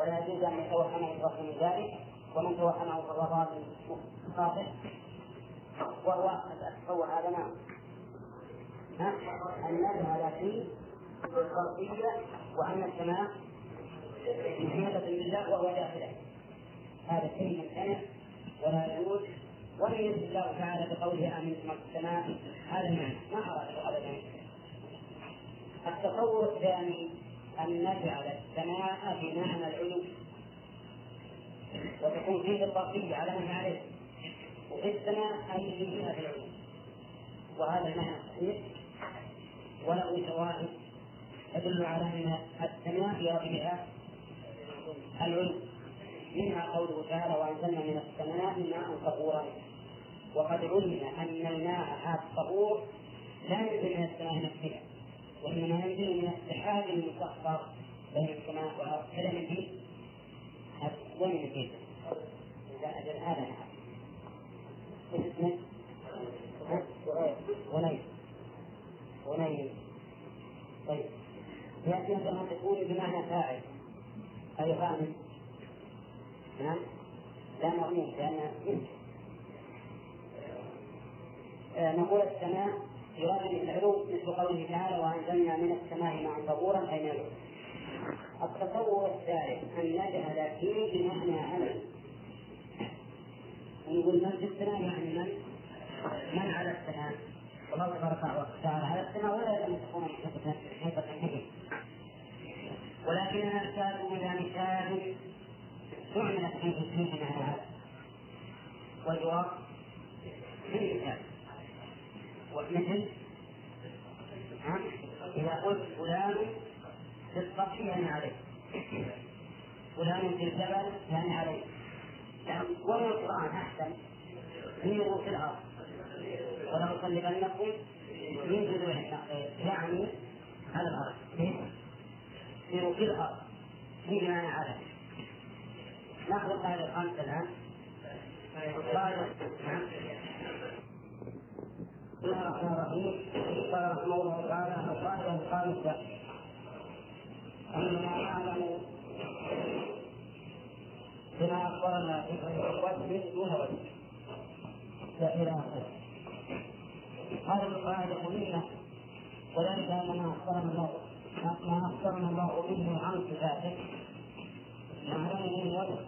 ولا يجوز أن يتوهم إبراهيم من ذلك ومن توهمه فهو ضال خاطئ وهو هو هذا نعم أن نذهب فيه بالخلقية وأن السماء محيطة بالله وهو داخله. هذا شيء ممتنع ولا يجوز. ولم الله تعالى بقوله امنت من السماء هذا المعنى ما اراده ابدا. التصور الثاني أن نجعل السماء بمعنى العلو وتكون فيه البقية على ما عليه وفي السماء أي في جهة العلو وهذا المعنى صحيح وله شواهد تدل على أن السماء بربها العلو منها قوله تعالى وأنزلنا من السماء ماء طهورا وقد علم أن الماء هذا الطهور لا ينزل من السماء نفسها. وإنما ينزل من السحاب المسخر بين السماء والأرض. كلام الدين وين الدين؟ إذا أجل هذا نعم. اسمه غنيم غنيم طيب يأتي مثلا تكون بمعنى فاعل. أي فاعل نعم. لا مضمون لأن آه، نقول السماء يراد العلو مثل قوله تعالى وأنزلنا من السماء ماء طهورا أي من التصور الثالث أن نجعل فيه بمعنى عمل ونقول من في السماء يعني من؟ من على السماء؟ والله تبارك وتعالى على السماء ولا يلزم تكون حقيقة حقيقة ولكننا نحتاج إلى مثال استعملت فيه فيه معنى والجواب في مثال ومثل إذا قلت فلان في السطح يعني عليه فلان في الجبل يعني عليه يعني ومن القرآن أحسن. في الأرض. ولا أصلبنكم من جذوع يعني على الأرض. سيروا في الأرض. في معنى على ناخذ القاعدة الخامسة الآن. القاعدة نعم. الرحيم قال رحمه الله تعالى القاعدة الخامسة أننا نعلم بما أخبرنا دون وجه إلى آخره هذه القاعدة مهمة وذلك أن ما أخبرنا الله ما أخبرنا الله به عن صفاته نعلمه من وجه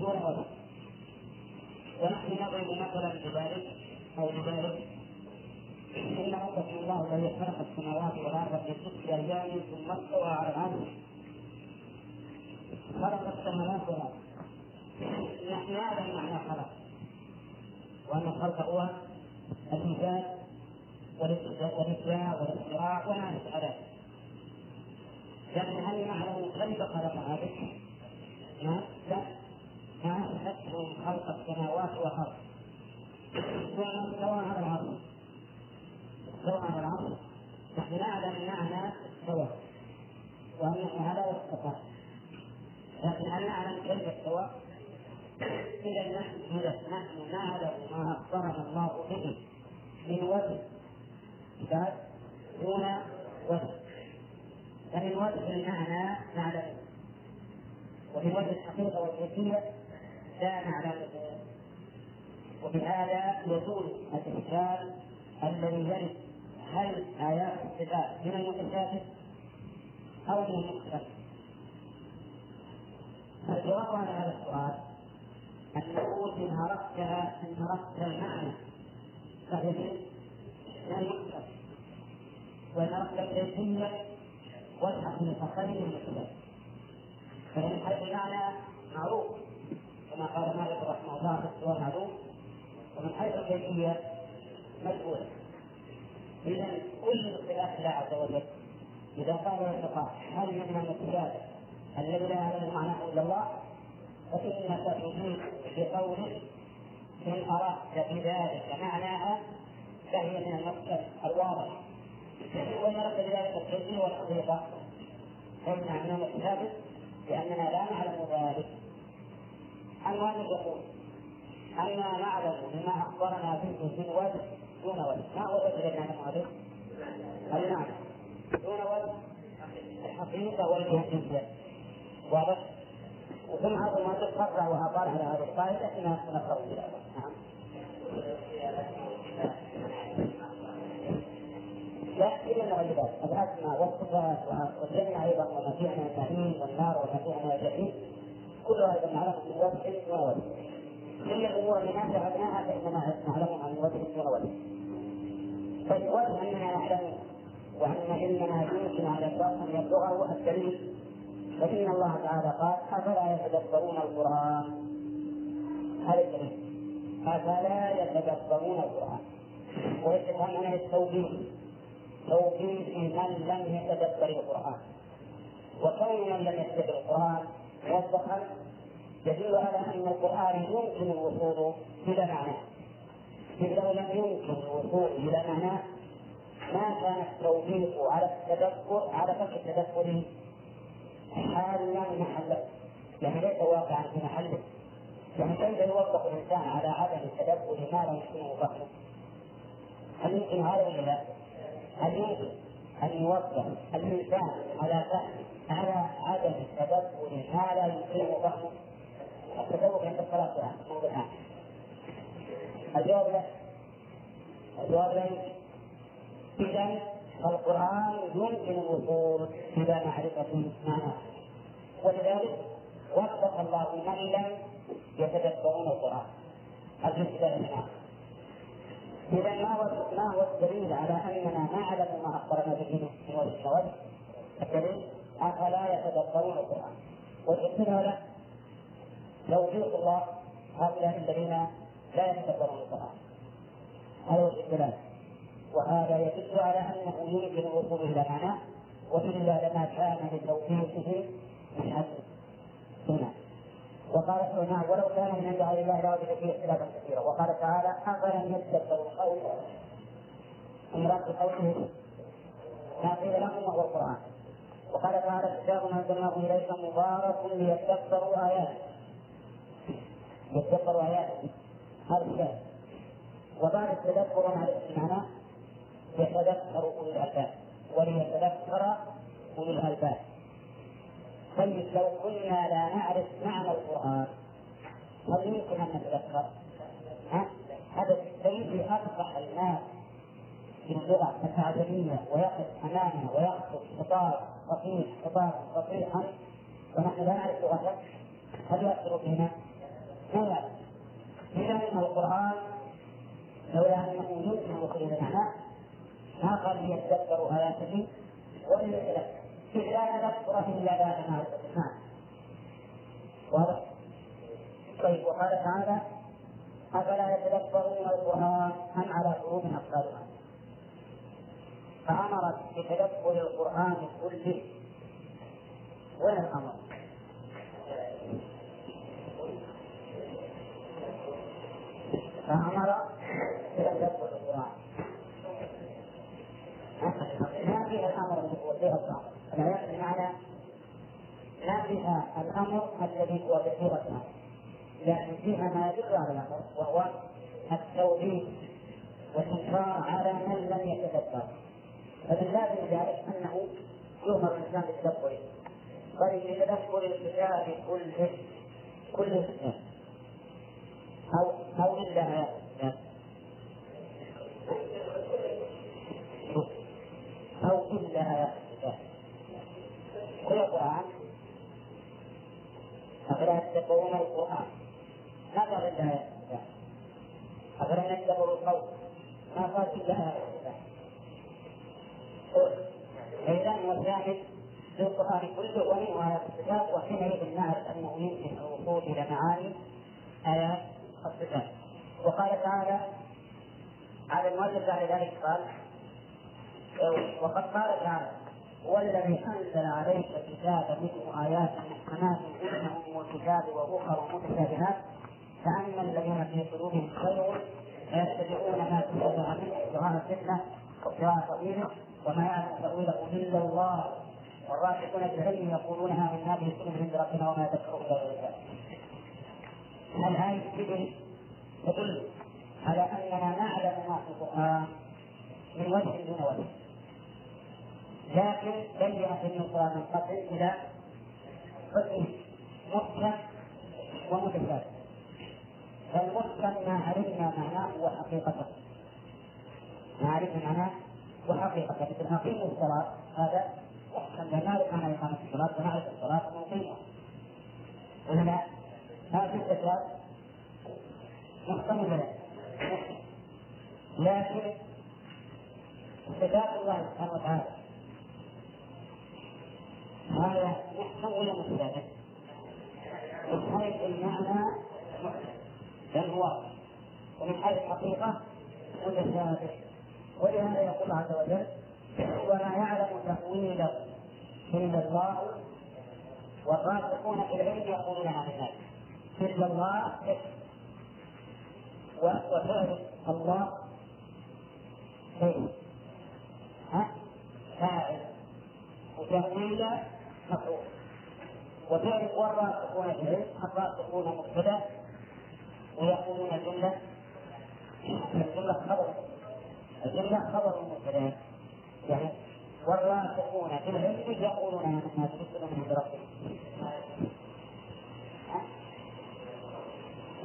دون وجه ونحن نضرب مثلا بذلك أو بذلك إن ربكم الله الذي خلق السماوات والأرض في ست أيام ثم استوى على العرش. خلق السماوات والأرض. نحن نعلم معنى خلق. وأن الخلق هو الإنجاز والإبداع والاختراع وما أشبه لكن هل نعلم كيف خلق هذا؟ لا لا. ما أثبته خلق السماوات والأرض. ثم استوى على العرش. استوى على العرش نحن نعلم معنى استوى وأنه على واستقر لكن هل نعلم كيف استوى؟ إذا نحن نحن نعلم ما أخبرنا الله به من وجه. بل دون وجه. فمن وجه المعنى نعلم. ومن وجه الحقيقة والكيفية لا نعلمه وبهذا يزول الإشكال الذي يرد هل آيات الصفات من المتشابه أو من المختلف الجواب على هذا السؤال أن نقول إن أردت إن أردت المعنى فهي من المكتب وإن أردت الكيفية وابحث من الخير المكتب فإن حيث المعنى معروف كما قال مالك رحمه الله هو معروف ومن حيث الكيفية مجهولة إذا كل اختلاف الله عز وجل. إذا قال الفقهاء هل من المكتبات الذي لا يعلم معناه إلا الله؟ فإنك تجيب بقولك إن أردت بذلك معناها فهي من المقصد الواضح. وإن أردت بذلك الكيفية والحقيقة فإنها من المتثابت لأننا لا نعلم ذلك. المؤلف يقول أنا نعلم بما أخبرنا به من وجه دون وجه ما هو الذي نعلم هذا؟ المعنى دون وجه الحقيقة والكيفية واضح؟ وثم هذا المؤلف فرع وأطال على هذه القاعدة من القول نعم لا إلا المغلبات الأسماء والصفات والجنة أيضا وما فيها من النعيم والنار وما من الجحيم كلها أيضا نعلمها من وجه ووجه إلا الأمور التي ما فعلناها فإننا نعلمها من وجه ووجه طيب أننا نعلم وأن علمنا يمكن على الشخص أن يبلغه الدليل فإن الله تعالى قال أفلا يتدبرون القرآن؟ هذا الدليل أفلا يتدبرون القرآن؟ ويتفهم هنا التوبيخ توبيخ من لم يتدبر القرآن. وكون من لم يتدبر القرآن موضحا يدل على أن القرآن يمكن الوصول إلى معناه إذ لو لم يمكن الوصول إلى معناه ما كان التوبيخ على التدبر على ترك التدبر حالا محله يعني ليس واقعا في محله. يعني كيف يوظف الإنسان على عدم التدبر ما لا يمكنه فهمه هل يمكن هذا ولا لا؟ هل يمكن أن يوظف الإنسان على فهم على عدم التدبر ما لا يمكنه فهمه التدبر عند الصلاة يعني موضوعان الجواب لا الجواب لا إذا القرآن يمكن الوصول إلى معرفة معناه ولذلك وفق الله من لم يتدبرون القرآن. الجزء منها إذا ما هو ما هو الدليل على أننا نعلم ما أخبرنا به من وجه وجه الدليل أفلا يتدبرون القرآن. والإنسان لا لو وجود الله هؤلاء الذين لا يتدبرون القرآن هذا هو الدلالة وهذا يدل على أنه يمكن الوصول إلى معناه والا لما كان لتوفيقه من أجل هنا. وقال هنا ولو كان من عند غير الله لوجد فيه اختلافا كثيرا. وقال تعالى افلم يتدبروا القول؟ مراد قوله ما قيل لهم وهو القرآن. وقال تعالى كتاب انزلناه اليك مبارك ليتدبروا اياته. يتدبروا اياته. هذا الشاهد وبعد التدبر ومعرفه المعنى يتذكر أولي الألباب. وليتذكر أولي الألباب. طيب لو كنا لا نعرف معنى القرآن هل يمكن أن نتذكر؟ هذا الشيء أصبح الناس في اللغة الأعجمية ويقف أمامنا ويخطب خطاب خفيف خطاب فصيحا ونحن لا نعرف لغته هل يؤثر فينا؟ لا يؤثر. إذا أن القرآن لولا يمكن الوصول إلى معناه ما قال ليتدبروا آياته وليتذكر إذ لا تذكر إلا بعد معرفة المعنى واضح؟ طيب وقال تعالى أفلا يتدبرون القرآن أم على قلوب أقفالها فأمر بتدبر القرآن كله وين الأمر؟ فأمر بتدبر القرآن ما فيها الامر الذي هو بصيغه الامر لكن فيها ما يدل على الامر وهو التوحيد والانكار على من لم يتدبر فمن لازم ذلك أنه يؤمر الإنسان بالتدبر. بل بتدبر الكتاب كله. كل الكتاب أو إلا ايات أو إلا آيات الكتاب كل القرآن. أفلا يتدبرون القرآن؟ ما قال إلا آيات الكتاب أفلا يتدبروا القول؟ ما قال إلا آيات الكتاب فإذا هو الشاهد في القرآن كله ومنه آيات الكتاب وحينئذ نعرف أنه يمكن الوصول إلى معاني. آيات. الصفات وقال تعالى على المؤلف بعد ذلك قال وقد قال تعالى هو الذي أنزل عليك الكتاب منه آيات محكمات هن ام الكتاب وأخر متشابهات فأما الذين في قلوبهم خير فيتبعون ما تشابه منه ابتغاء الفتنة وابتغاء تأويله وما يعلم تأويله إلا الله. والراسخون في العلم يقولون امنا به كل عند ربنا وما يذكر إلا الآية الكبري تدل على أننا نعلم ما في القرآن من وجه دون وجه. لكن لم النبي القران من قبل إلى حكم محكم ومتشابه. فالمحكم ما عرفنا معناه وحقيقته. ما عرفنا معناه وحقيقته. مثل أقيموا الصلاة هذا محكم. لنا نعرف معنى إقامة الصلاة ونعرف الصلاة ونقيمها ولا هذه الصفات محتملة لكن صفات الله سبحانه وتعالى هذا محكم ولا متشابه؟ من حيث المعنى بل هو. ومن حيث الحقيقة متشابه. ولهذا يقول عز وجل وما يعلم تأويله إلا الله والراسخون في العلم يقولون عن الناس إلا الله. وفعل الله ها؟ فاعل. وتأويل مفعول. وفعل والراسخون في العلم الراسخون مبتدأ. ويقولون الجملة الجملة خبر. الجملة خبر مبتدأ. يعني والراسخون في العلم يقولون عن الناس رسل من ربهم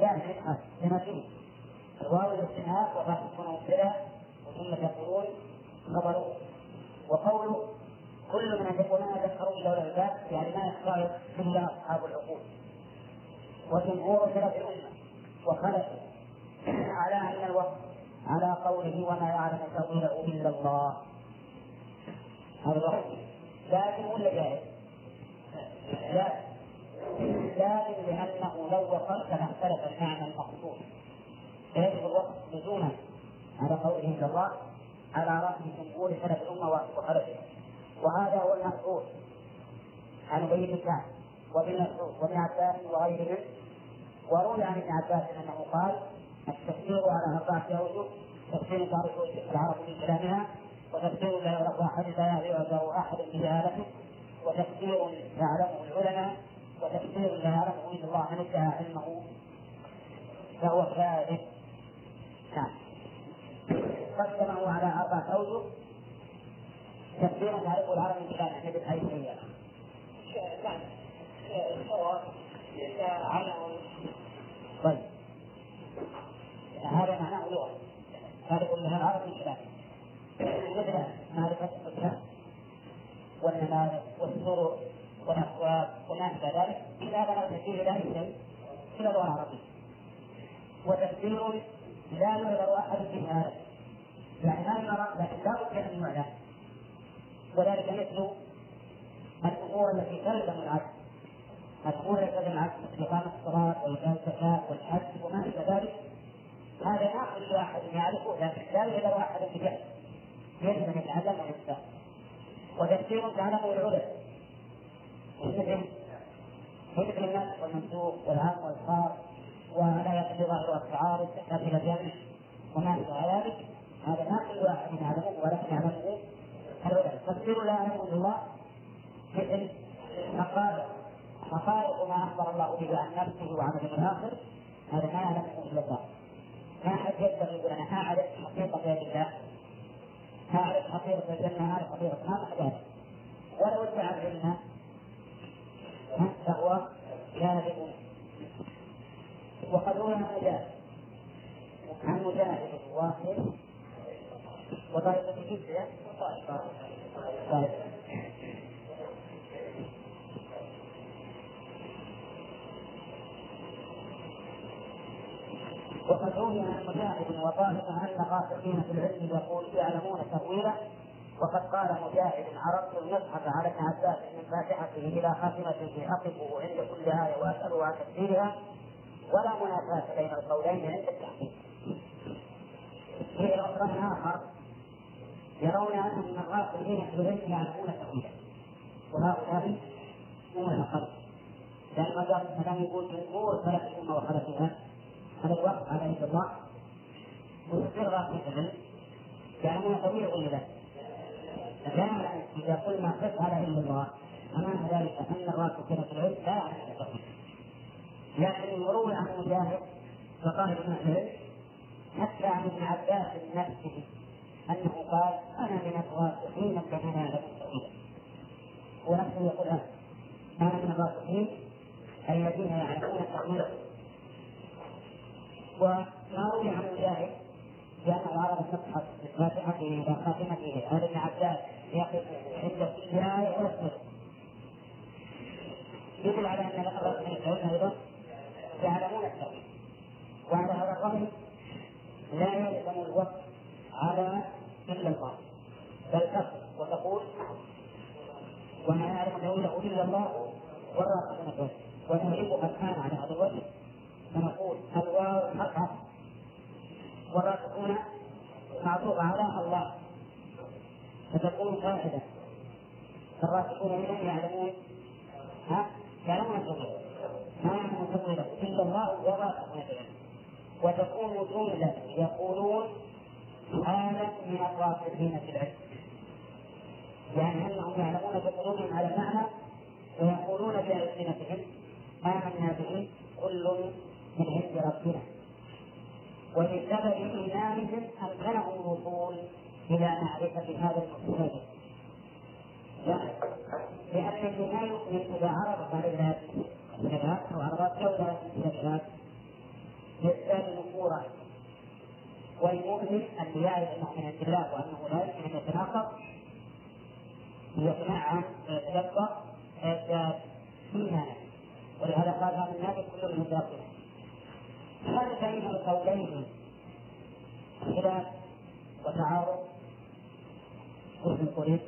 يعني لما فيه الواو الاستئناف والراسخون مبتدأ وثم تقولون خبر وقوله كل من يقول ما ذكروا إلا العباد يعني ما يختار إلا أصحاب العقول. وجمهور سلف الأمة وخلفه على أن الوقت على قوله وما يعلم تأويله إلا الله. هذا الوقت لازم ولا جائز؟ لا. لازم لأنه لو وصلت لاختلف المعنى المقصود. فيجب الوقت لزوما على قوله الله على رأس جمهور سلف الأمة وخلفه. وهذا هو المأثور. عن أبي بن وابن مسعود وابن عباس وغيرهم. وروي عن ابن عباس أنه قال التفسير على أربعة أوجه تفسير تعرف العرب من كلامها وتفسير لا يعرف أحد لا يعرفه أحد بجهالته وتفسير يعلمه العلماء وتفسير لا يعلمه الا الله من ادعى علمه فهو كاذب. نعم. قدمه على اربعه أوجه. تفسيرا يعرفه العرب من مثل اي شيء نعم طيب. هذا معناه لغة. هذا كلها العرب من كلامه مثل معرفة الحكام والنماذج والسرور وما إلى ذلك. إذا تفسير إلى أي شيء اللغة العربية وتفسير لا يعذر أحد في هذا يعني ما نرى لكن لا بد أن يعلم وذلك مثل الأمور التي تلزم العبد الأمور التي تلزم العبد إقامة الصلاة وإيتاء الزكاة والحج وما إلى ذلك. هذا ما كل واحد يعرفه لكن لا يقدر أحد بجهل يجب أن يتعلم ويفتح وتفسير تعلمه العلماء مثل مثل النسخ والمنسوخ والعام والخاص ولا يقضي ظاهر التعارض تحتاج إلى جمع وما إلى ذلك هذا ما كل واحد يعلمه ولكن يعلمه العلماء تفسير لا يعلمه الا الله مثل حقائق حقائق ما اخبر الله به عن نفسه وعن اليوم الآخر هذا ما يعلمه الا الله ما حد يقدر يقول أنا أعرف. حقيقه يد الله اعرف حقيقه الجنه اعرف حقيقه ما ذلك ولو ادعى العلم فهو كاذب وقد عن مجاهد. عن مجاهد واحد وطائفة جزية وطائفة طائفة. وقد روي عن مجاهد وطائفة أن الراسخين في العلم يقول يعلمون تأويله وقد قال مجاهد عرضت المصحف على ابن عباس من فاتحته إلى خاتمته أقفه عند كل آية وأسأله عن تفسيرها ولا منافاة بين القولين عند التحقيق. في الأخرى آخر يرون أن الراسخين في العلم يعرفون تأويله وهؤلاء هم الأقل. لأن ما دام يقول جمهور سلف الأمة وخلفها هذا الوقت على يد الله وتصير راسخا يعلمون طبيعي ولا لا؟ اذا قلنا قف على علم الله امام ذلك ان الراسخين في العلم لا التوحيد لكن يروي عن مجاهد فقال ابن العلم حتى عن ابن عباس نفسه انه قال أنا من الراسخين الذين يعلمون التوحيد هو نفسه يقول أنا من الراسخين الذين يعرفون التوحيد وما روي عن مجاهد لأنه عرض فتحة فاتحته إلى خاتمته ابن عباس. يقف عند آية ويسجد يدل على أن الأمر من العلم أيضا يعلمون التوحيد وعلى هذا الرغم لا يلزم الوقت على إلا الله. بل تصل وتقول وما يعلم تأويله إلا الله والراسخون في ونعرفها الآن على هذا الوجه. فنقول الواو حق والراسخون معطوف على الله. فتكون قاعدة. الراسخون منهم يعلمون ها؟ يعلمون التوحيد ما يعلم التوحيد إلا الله والراسخون وتكون جملة يقولون حالا من الراسخين في العلم. يعني أنهم يعلمون بقلوبهم على المعنى ويقولون بألسنتهم آمنا به؟ كل من عند ربنا. ولسبب إيمانهم أمكنهم الوصول إلى معرفة هذا المستند لأن اللي لا يؤمن إذا عرضت عليه الشباب أو عرضت دولة الشباب يزداد نفورا والمؤمن الذي يعرف عند الله وأنه لا يمكن أن يتناقض يقنعه ويتدبر فيزداد ايمانا ولهذا قال هذا الناس كل من هل بين القولين. خلاف وتعارض. وش نقول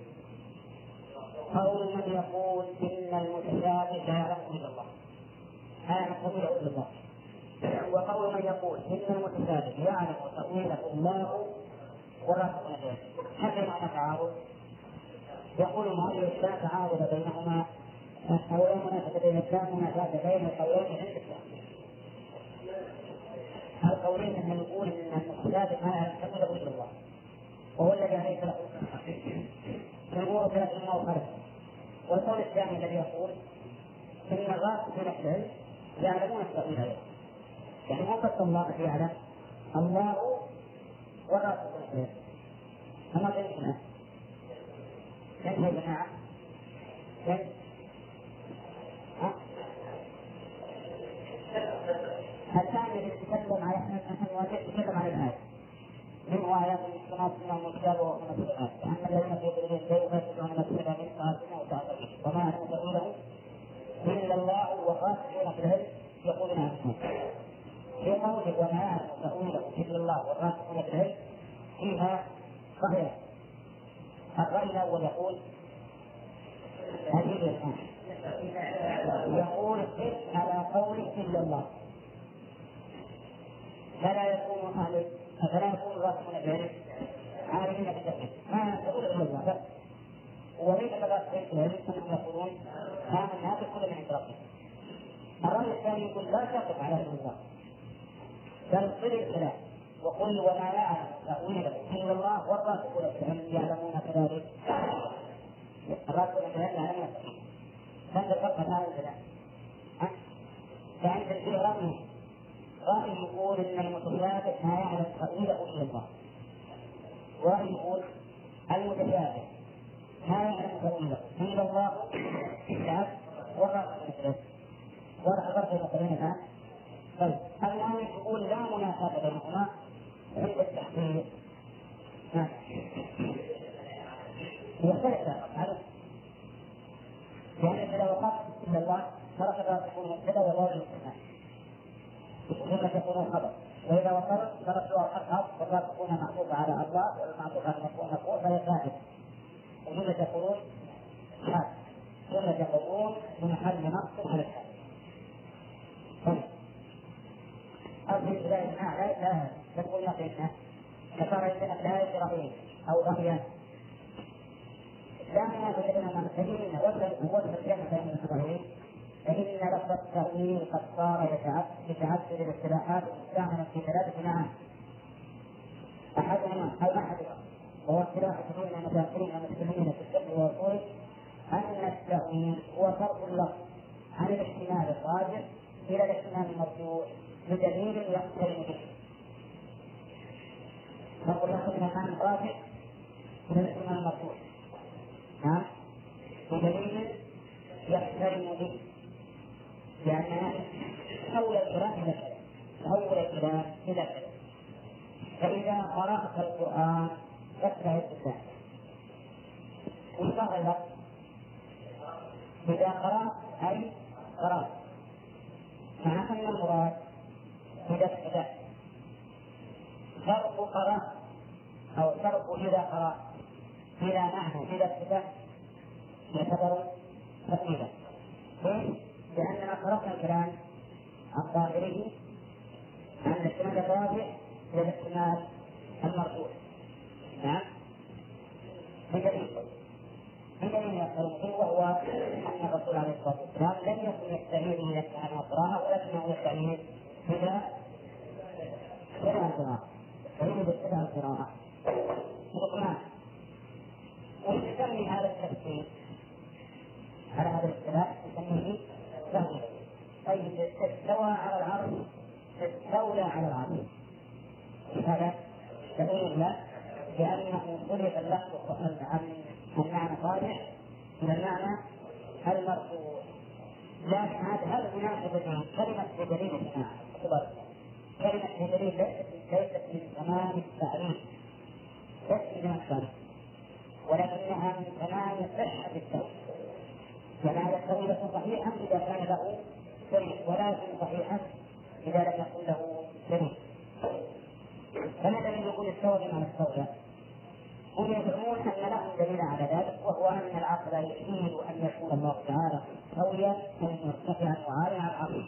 قول من يقول إن المتشابه لا يعلمه إلا الله. لا يعلمه إلا الله. وقول من يقول إن المتشابه يعلم تاويله الله ورسوله. هل معنى تعارض؟ يقول المؤلف لا تعارض بينهما أو لا منافسه بين الكلام منافسه بين القولين عند الكلام القولين أن نقول إن المتشابه ما يعلم إلا الله. وهو الذي عليه الصلاة والسلام. الأمور ثلاث ما والقول الثاني الذي يقول إن الغاصب من العلم يعلمون التاويل أيضا يعني مو بس الله يعلم. الله والرسول يعلم أما بيننا كيف يا جماعة؟ كيف؟ الثاني يتكلم على إحنا نحن نتكلم على الآية من آيات المسلمات منهم الكتاب وهم السماء أما الذين في قلوبهم شيء فيتبعون ما تشابه منه فآتنا وتعالى وما أعلم تأويله إلا الله وخاصون في العلم يقولون عنه في قوله وما يعلم تأويله إلا الله والراسخون في العلم فيها صحيح الرأي الأول يقول هذه يقول على قوله إلا الله. فلا يكون أهل فلا يكون الراسخون في العلم عارفين بالتوحيد ما تقول إلا الله بس وليس الراسخين في العلم أنهم يقولون آمنا بكل من عند ربنا الرأي الثاني يقول لا تقف على الله بل صل الكلام وقل وما يعلم تأويله إلا الله والراسخون في العلم يعلمون كذلك الراسخون في العلم يعلمون هذا فقط هذا الكلام فعند الفئران رأي يقول إن المتشابه ما يعلم تأويله إلا الله ورأي يقول المتشابه ما يعلم تأويله إلا الله العلم واضح الفرق بين القولين الآن طيب الآن يقول لا منافاة بينهما عند التحقيق؟ نعم. يختلف. معلوم يعني إذا وقفت إلا الله ترك الراسخون مبتدأ والواجب الاستثناء ثم تكون خبر وإذا وصلت تركتها الحق والراسخون معطوف على الله والمعطوف على المفعول مفعول فهي ثابت وجملة يقولون حال. جملة يقولون بمحل نصب على الحال طيب. أو في بداية لا لا. تقول يقينا فصار لا يشربين أو رميان لا منافسة بين المرسلين ووجه الجنة بين المرسلين فإن لفظ التأويل قد صار يتعدد الاصطلاحات المستعملة في ثلاثة معاني أحدهما أو أحدها وهو اصطلاح من المتأخرين والمسلمين في الفقه والأصول أن التأويل هو صرف اللفظ عن الاحتمال الراجح إلى الاحتمال المرجوح بدليل يقترن به. نقول لكم ان المعنى الراجع من الاحتمال المرفوع نعم؟ بدليل يقترن به لأننا حول الكلام إلى كذا حول الكلام إلى فإذا قرأت القرآن فافتح الكتاب. وش إذا قرأت أي قرأت. مع أن المراد إذا ابتدأت فرق قرأت أو فرق إذا قرأت إلى معنى إذا ابتدأت يعتبر ليش؟ لأننا قرأنا الكلام عن ظاهره أن الاحتمال الرابع إلى الاحتمال المرفوع. نعم. بدليل. بدليل يقول وهو أن الرسول عليه الصلاة والسلام لم يكن يستعين من الكلام والقراءة ولكنه يستعين بما ابتدع القراءة يستعين بابتداء القراءة لقمان ويسمي هذا التفسير على هذا الاصطلاح يسميه طيب استوى على العرش استولى على العرش هذا دليل له لأنه صرف اللفظ عن المعنى الراجح إلى المعنى المرفوع. لكن هذا مناسبة كلمة بدليل الجماعة كلمة بدليل ليست من تمام التعريف ليست من التعريف ولكنها من تمام صحة التوحيد. فهذا التوحيد صحيحا إذا كان له شريك ولا يكون صحيحا إذا لم يكن له شريك. فما دليل يقول استوى بما استولى هم يزعمون أن لهم دليل على ذلك وهو أن العقل يحيل أن يكون الله تعالى قويا مرتفعا وعاليا على العقل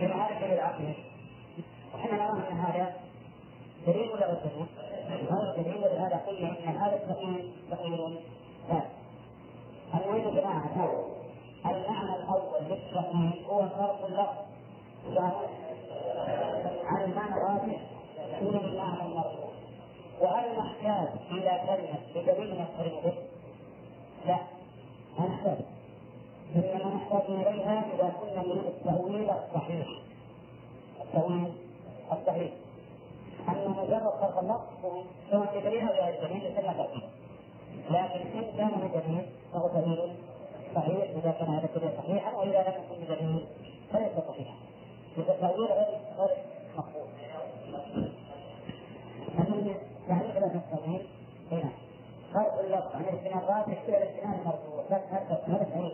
كما هذا دليل وحنا نرى أن هذا دليل ولا دليل؟ هذا دليل ولهذا قلنا إن هذا التأويل تأويل ثابت المهم يا جماعة المعنى الأول للتأويل هو فرق اللفظ عن المعنى الراجح إلى المعنى المرفوع وهل نحتاج إلى كلمة بدليل نقترن؟ لا. ما نحتاج. إنما نحتاج إليها إذا كنا نريد التأويل الصحيح. التأويل الصحيح. أما مجرد فرق النص سواء بدليل أو غير دليل تأويل لكن إن كان بدليل فهو دليل صحيح إذا كان هذا الدليل صحيحا وإذا لم يكن بدليل فليس صحيحا. إذا التأويل غير غير مقبول تعريف لا تستطيع هنا. فرق اللفظ عن الاجتناب الراجح إلى الاجتناب المرفوع بس هذا صحيح.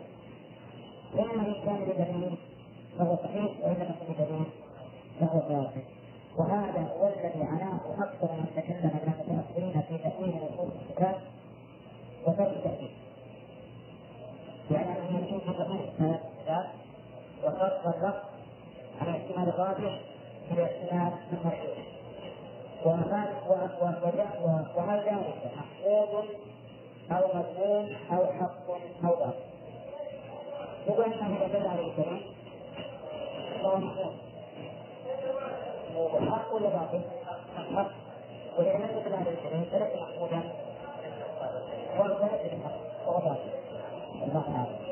إما إن كان بدليل فهو صحيح وإن لم يكن بدليل فهو باطل وهذا هو الذي عناه أكثر من تكلم من المتأخرين في تأويل نصوص الكتاب وترك التأويل لأنه يمكن في تأويل الكتاب وصرف اللفظ عن الاحتمال الراجح إلى الاحتمال المرجوح وهل ذلك محفوظ أو مذموم أو حق أو باطل يقول أنه إذا دل عليه الكريم فهو محفوظ حق ولا باطل؟ حق وإذا لم يدل عليه الكريم فليس محفوظا وليس بحق وهو باطل الله أعلم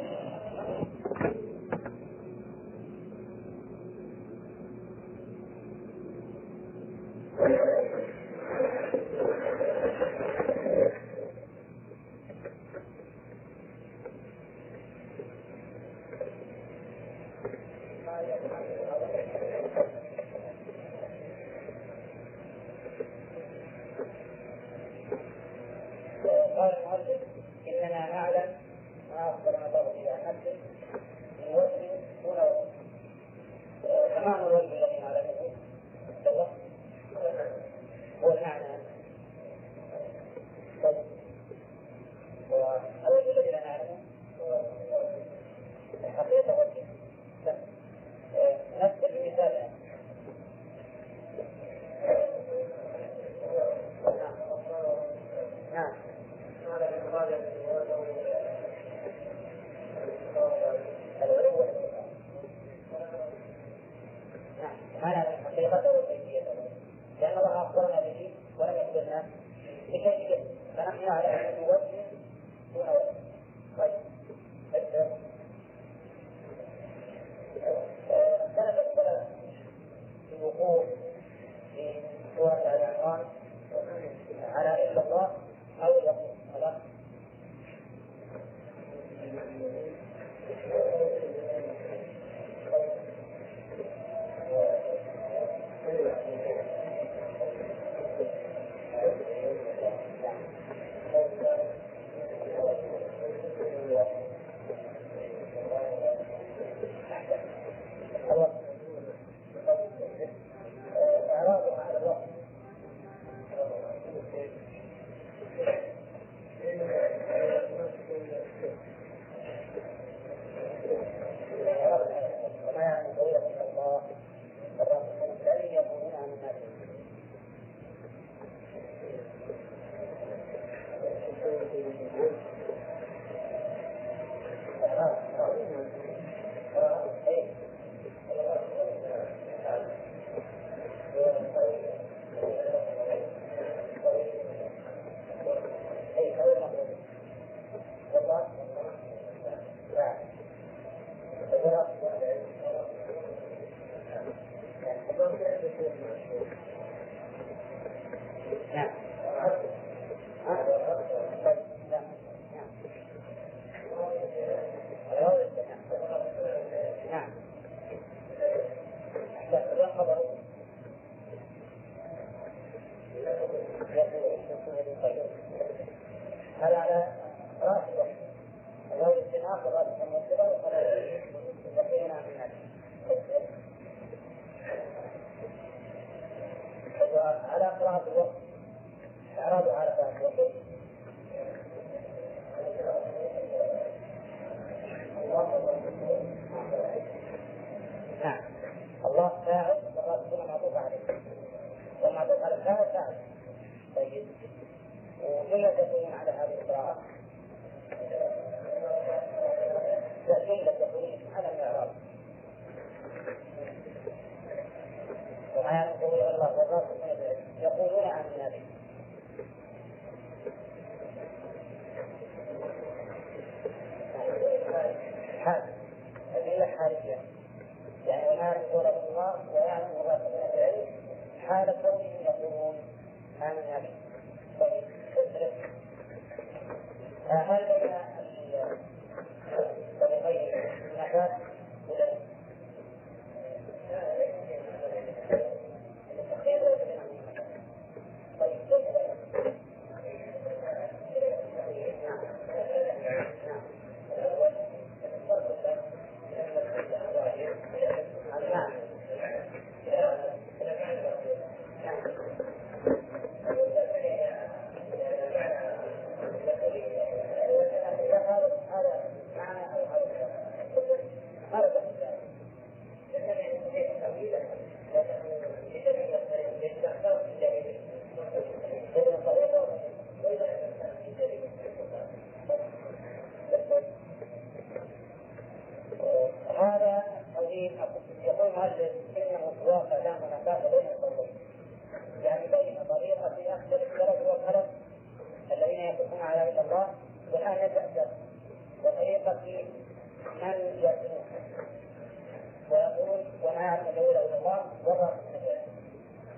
هذا الذي إلى الله والراجح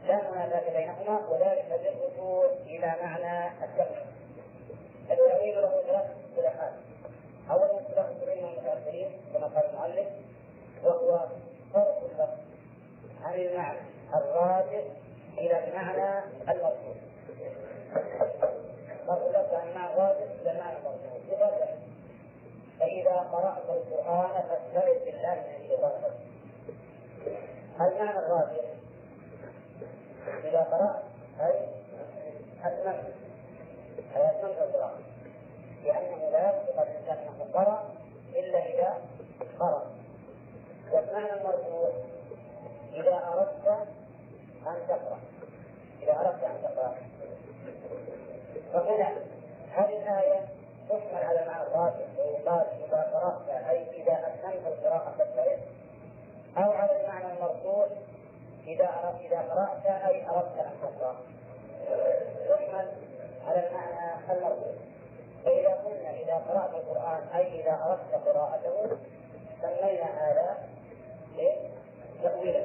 لا منافاة بينهما وذلك للرجوع إلى معنى التأويل التأويل له ثلاث اصطلاحات اولا اصطلاح السنين المتأخرين كما قال المؤلف وهو فرق اللفظ عن المعنى الراجع إلى المعنى المرجوح فرق اللفظ عن يعني المعنى الراجع إلى المعنى المرجوح بقدر فإذا قرأت القرآن فاستعذ بالله من الشيطان الرجيم. هل الإمام الراجح إذا قرأت أي أتممت أي أتممت القراءة لأنه لا يصدق الإنسان أنه قرأ إلا إذا قرأ والمعنى المرجوح إذا أردت أن تقرأ إذا أردت أن تقرأ فهنا هذه الآية تحمل على معنى الراجح ويقال إذا قرأت أي إذا أتممت القراءة فاجتهد أو على المعنى المرفوع إذا أردت إذا قرأت أي أردت أن تقرأ. تحمل على المعنى المرفوع. فإذا قلنا إذا قرأت القرآن أي إذا أردت قراءته سمينا هذا إيه؟ تأويلا.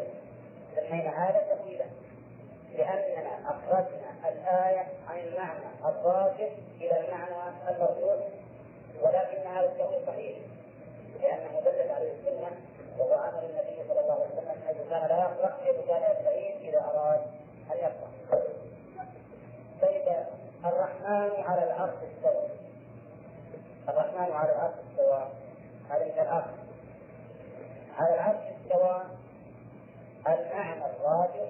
سمينا هذا تأويلا. لأننا أخرجنا الآية عن المعنى الراجح إلى المعنى المرفوع ولكن هذا التأويل صحيح. لأنه دلت عليه السنة وهو عمل النبي صلى الله عليه وسلم حيث كان لا يقرأ في رسالة البعيد إذا أراد أن يقرأ. فإذا الرحمن على العرش استوى الرحمن على العرش استوى عليه العرش على العرش استوى المعنى الراجح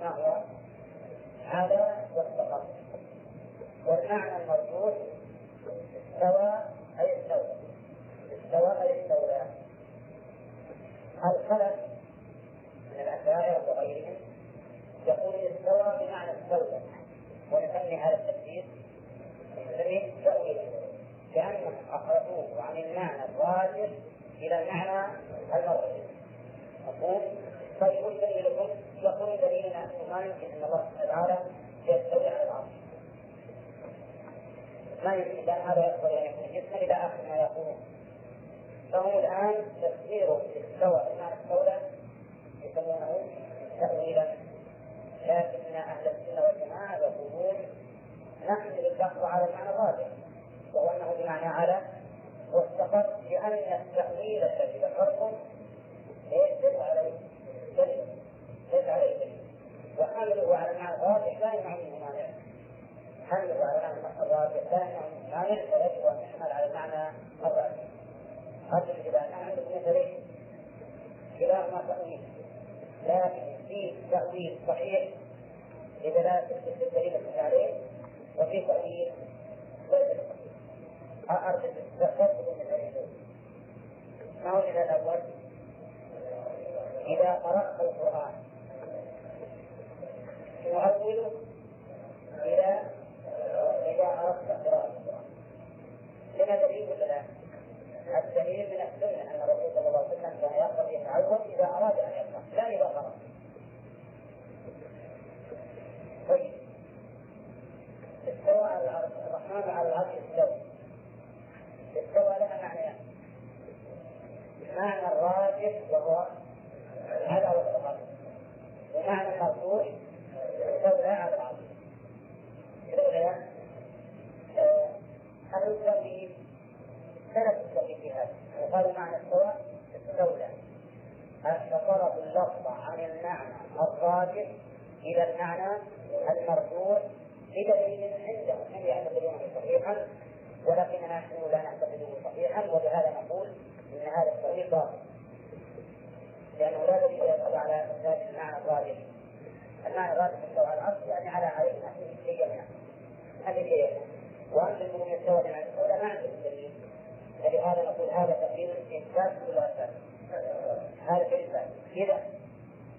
ما هو على واستقر والمعنى المرجوح استوى أي استولى استوى أي استولى الخلف من الأشاعرة وغيرهم يقول استوى بمعنى استولى ونسمي هذا التفسير الذي تأويله كأنهم أخرجوه عن المعنى الراجح إلى المعنى المرجح أقول طيب وش دليلكم؟ يقول دليلنا ما يمكن أن الله سبحانه وتعالى يستولي على العرش. ما يمكن أن هذا يقبل أن يكون جسما إلى آخر ما يقولون فهو الآن تفسيره استوى بمعنى استولى يسمونه تأويلا. لكن أهل السنة والجماعة يقولون نحمل اللفظ على المعنى الراجح وهو أنه بمعنى على واستقر لأن التأويل الذي ذكرتم ليس عليه دليل ليس عليه دليل. وحمله على المعنى الراجح؟ لا يمنع منه مانع حمله على المعنى الراجح؟ لا يمنع منه مانع ويجب أن يحمل على المعنى الراجح. قدر إلى نعمة نزلت خلاف ما تأويل. لكن فيه تأويل صحيح لدلالة الدليل عليه وفي تأويل غير أرجع تأخذ من العلم. ما وجد الأول؟ إذا قرأت القرآن تؤوله إلى إذا أردت قراءة القرآن. لما دليل ولا لا؟ الدليل من السنة أن الرسول صلى الله عليه وسلم كان يقصد يتعود إذا أراد أن يفهم لا إذا خرج. طيب. استوى على الرحمن على العرش استوى. استوى لها معنيان معنى يعني. الراجح وهو هذا هو الصحابي ومعنى المرجوح استولى على العرش. استولى الذي آه، ثلاث التوحيد في هذا وقالوا معنى استوى استولى فصرف اللفظ عن المعنى الراجح إلى المعنى المرجوح بدليل عندهم هم يعتبرونه صحيحا ولكننا نحن لا نعتقده صحيحا ولهذا نقول إن هذا التأويل باطل. لأنه لا دليل يدل على ذلك المعنى الراجح. المعنى الراجح استوى على العرش يعني على علينا في جميعا هذه شيء وأنزل من يستوى على الأولى ما عندهم دليل. فلهذا نقول هذا تقدير إثبات ولا هذا في الإثبات إذا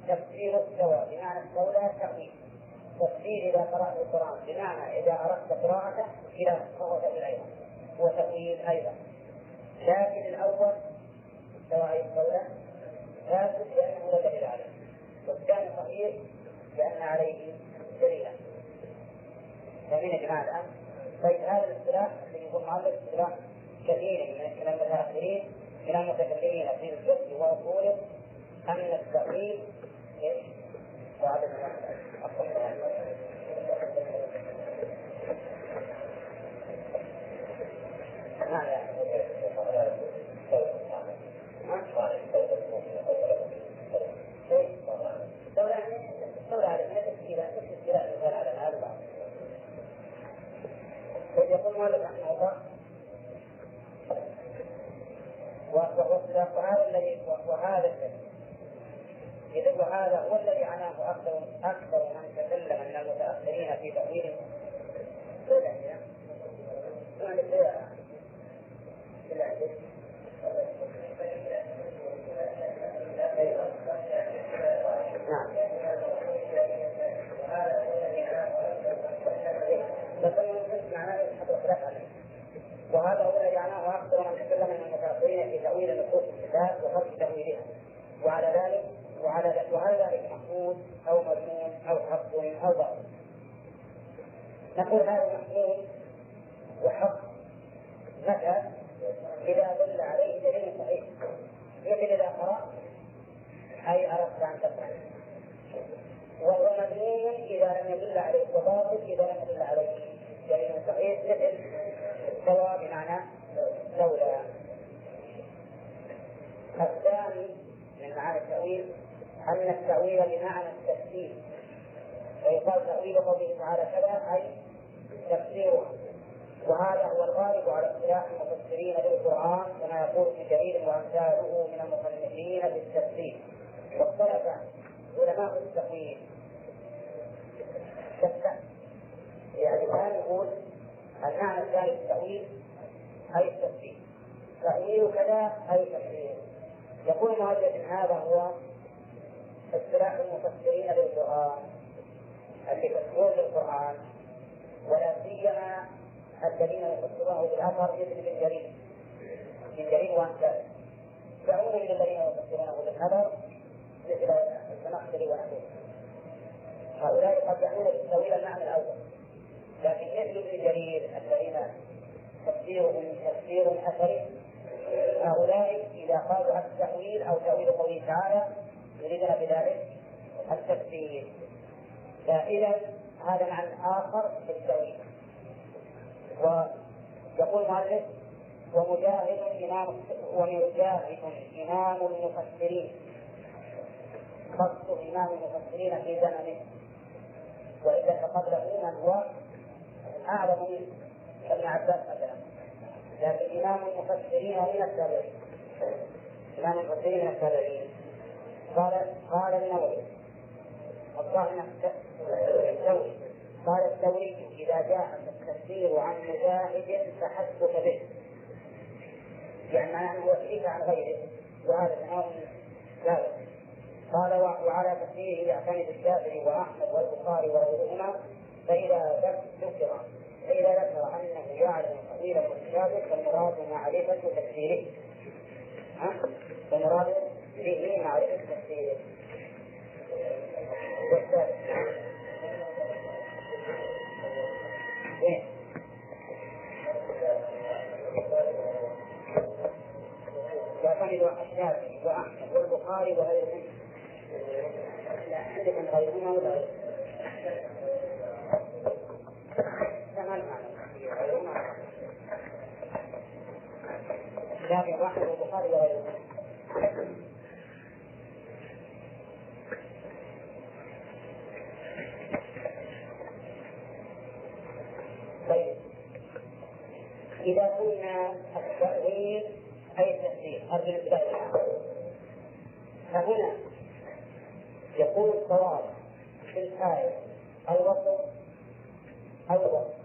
تفسير استوى بمعنى استولى تأويل تفسير إذا قرأت القرآن بمعنى إذا أردت قراءته إلى فهو تأويل أيضا. هو تأويل أيضا. لكن الأول سواء القولة فاسد لأنه لا دليل عليه والثاني صحيح لأن عليه دليلا فمن يا جماعة الآن. طيب هذا الاصطلاح اللي يقول معلق اصطلاح كثير من الكلام المتأخرين من المتكلمين في الفقه وأصوله أن التأويل إيش؟ وعدد يقول مالك وهذا الذي وهذا إذا وهذا هو الذي عناه أكثر أكثر من تكلم من المتأخرين في تأويل وهذا تأويل نصوص الكتاب وفرق تأويلها. وعلى ذلك وعلى ذلك وهل ذلك محمود أو مذموم أو حق أو باطل. نقول هذا محمود وحق. متى؟ إذا دل عليه دليل صحيح. مثل إذا قرات أي أردت أن تقرا وهو مذموم إذا لم يدل عليه وباطل إذا لم يدل عليه دليل صحيح مثل استوى بمعنى لولا. الثاني من معاني التأويل أن التأويل بمعنى التفسير. ويقال تأويل قوله تعالى كذا أي تفسيره وهذا هو الغالب على اصطلاح المفسرين للقرآن كما يقول ابن جرير وأمثاله من المصنفين بالتفسير واختلف علماء التأويل يعني الآن يقول المعنى الثاني التأويل أي التفسير. تأويل كذا أي تفسير. يقول مؤلف هذا هو اصطلاح المفسرين للقرآن يفسرون للقرآن ولا سيما الذين يفسرونه بالأثر مثل ابن جرير. ابن جرير وأمثاله دعونا من الذين يفسرونه بالأثر مثل الزمخشري ونحوه هؤلاء قد يعنون بالتأويل المعنى الأول لكن مثل ابن جرير الذين تفسيرهم تفسير اثري هؤلاء إذا قالوا التاويل أو تأويل قوله تعالى يريدون بذلك التفسير فاذا هذا معنى آخر في التأويل. ويقول المؤلف ومجاهد إمام ومجاهد إمام المفسرين. خص إمام المفسرين في زمنه. وإذا فقبله من هو اعلم من ابن عباس مثلا. لكن امام المفسرين من التابعين. امام المفسرين من التابعين. قال قال النووي. الظاهر الثوري قال الثوري إذا جاء التفسير عن مجاهد فحسبك به. يعني معناه أنه يكفيك عن غيره. وهذا تمام لا. قال وعلى تفسيره يعتمد الشافعي وأحمد والبخاري وغيرهما فإذا ذكر فإذا ذكر أنه يعلم تأويل المتشابه فالمراد معرفة تفسيره. فالمراد به معرفة تفسيره. يعتمد والشافعي واحمد والبخاري وغيرهم لا عندكم غيرهما ولا غيرهم؟ طيب إذا قلنا التأويل أي التفسير أرجو الانتباه فهنا يكون الصواب في الآية الوصف أو الوصف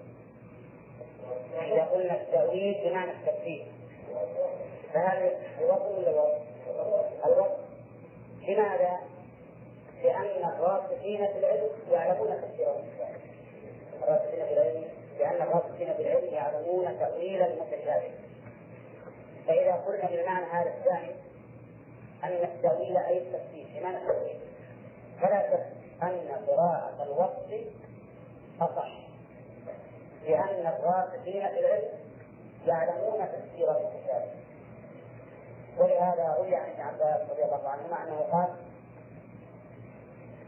إذا قلنا التأويل بمعنى التفسير فهل الوصف ولا الوصف؟ الوصف لماذا؟ لأن الراسخين في العلم يعلمون تفسير الراسخين في العلم لأن الراسخين في العلم يعلمون تأويل المتشابه فإذا قلنا بالمعنى هذا الثاني أن التأويل أي التفسير بمعنى التأويل. فلا شك أن قراءة الوصف أصح. لأن الراسخين في العلم يعلمون تفسير المتشابه ولهذا روي عن ابن عباس رضي الله عنهما أنه قال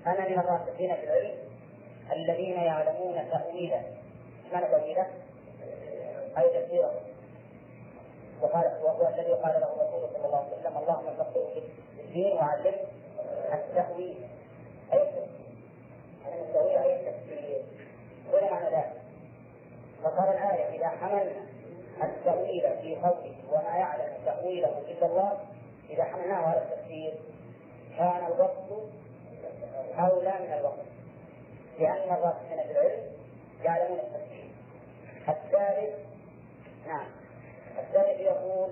أنا من الراسخين في العلم الذين يعلمون تأويله معنى تأويله؟ أي تفسيره. وقال وهو الذي قال له الرسول صلى الله عليه وسلم اللهم فقهه في الدين وعلمه التأويل. أي التأويل أي التفسير ولا معنى ذلك. فقال الآية إذا حملنا التأويل في قوله وما يعلم تأويله إلا الله إذا حملناه على التفسير كان الوصف أولى من الوصف لأن الراسخين في العلم يعلمون التفسير. الثالث نعم الثالث يقول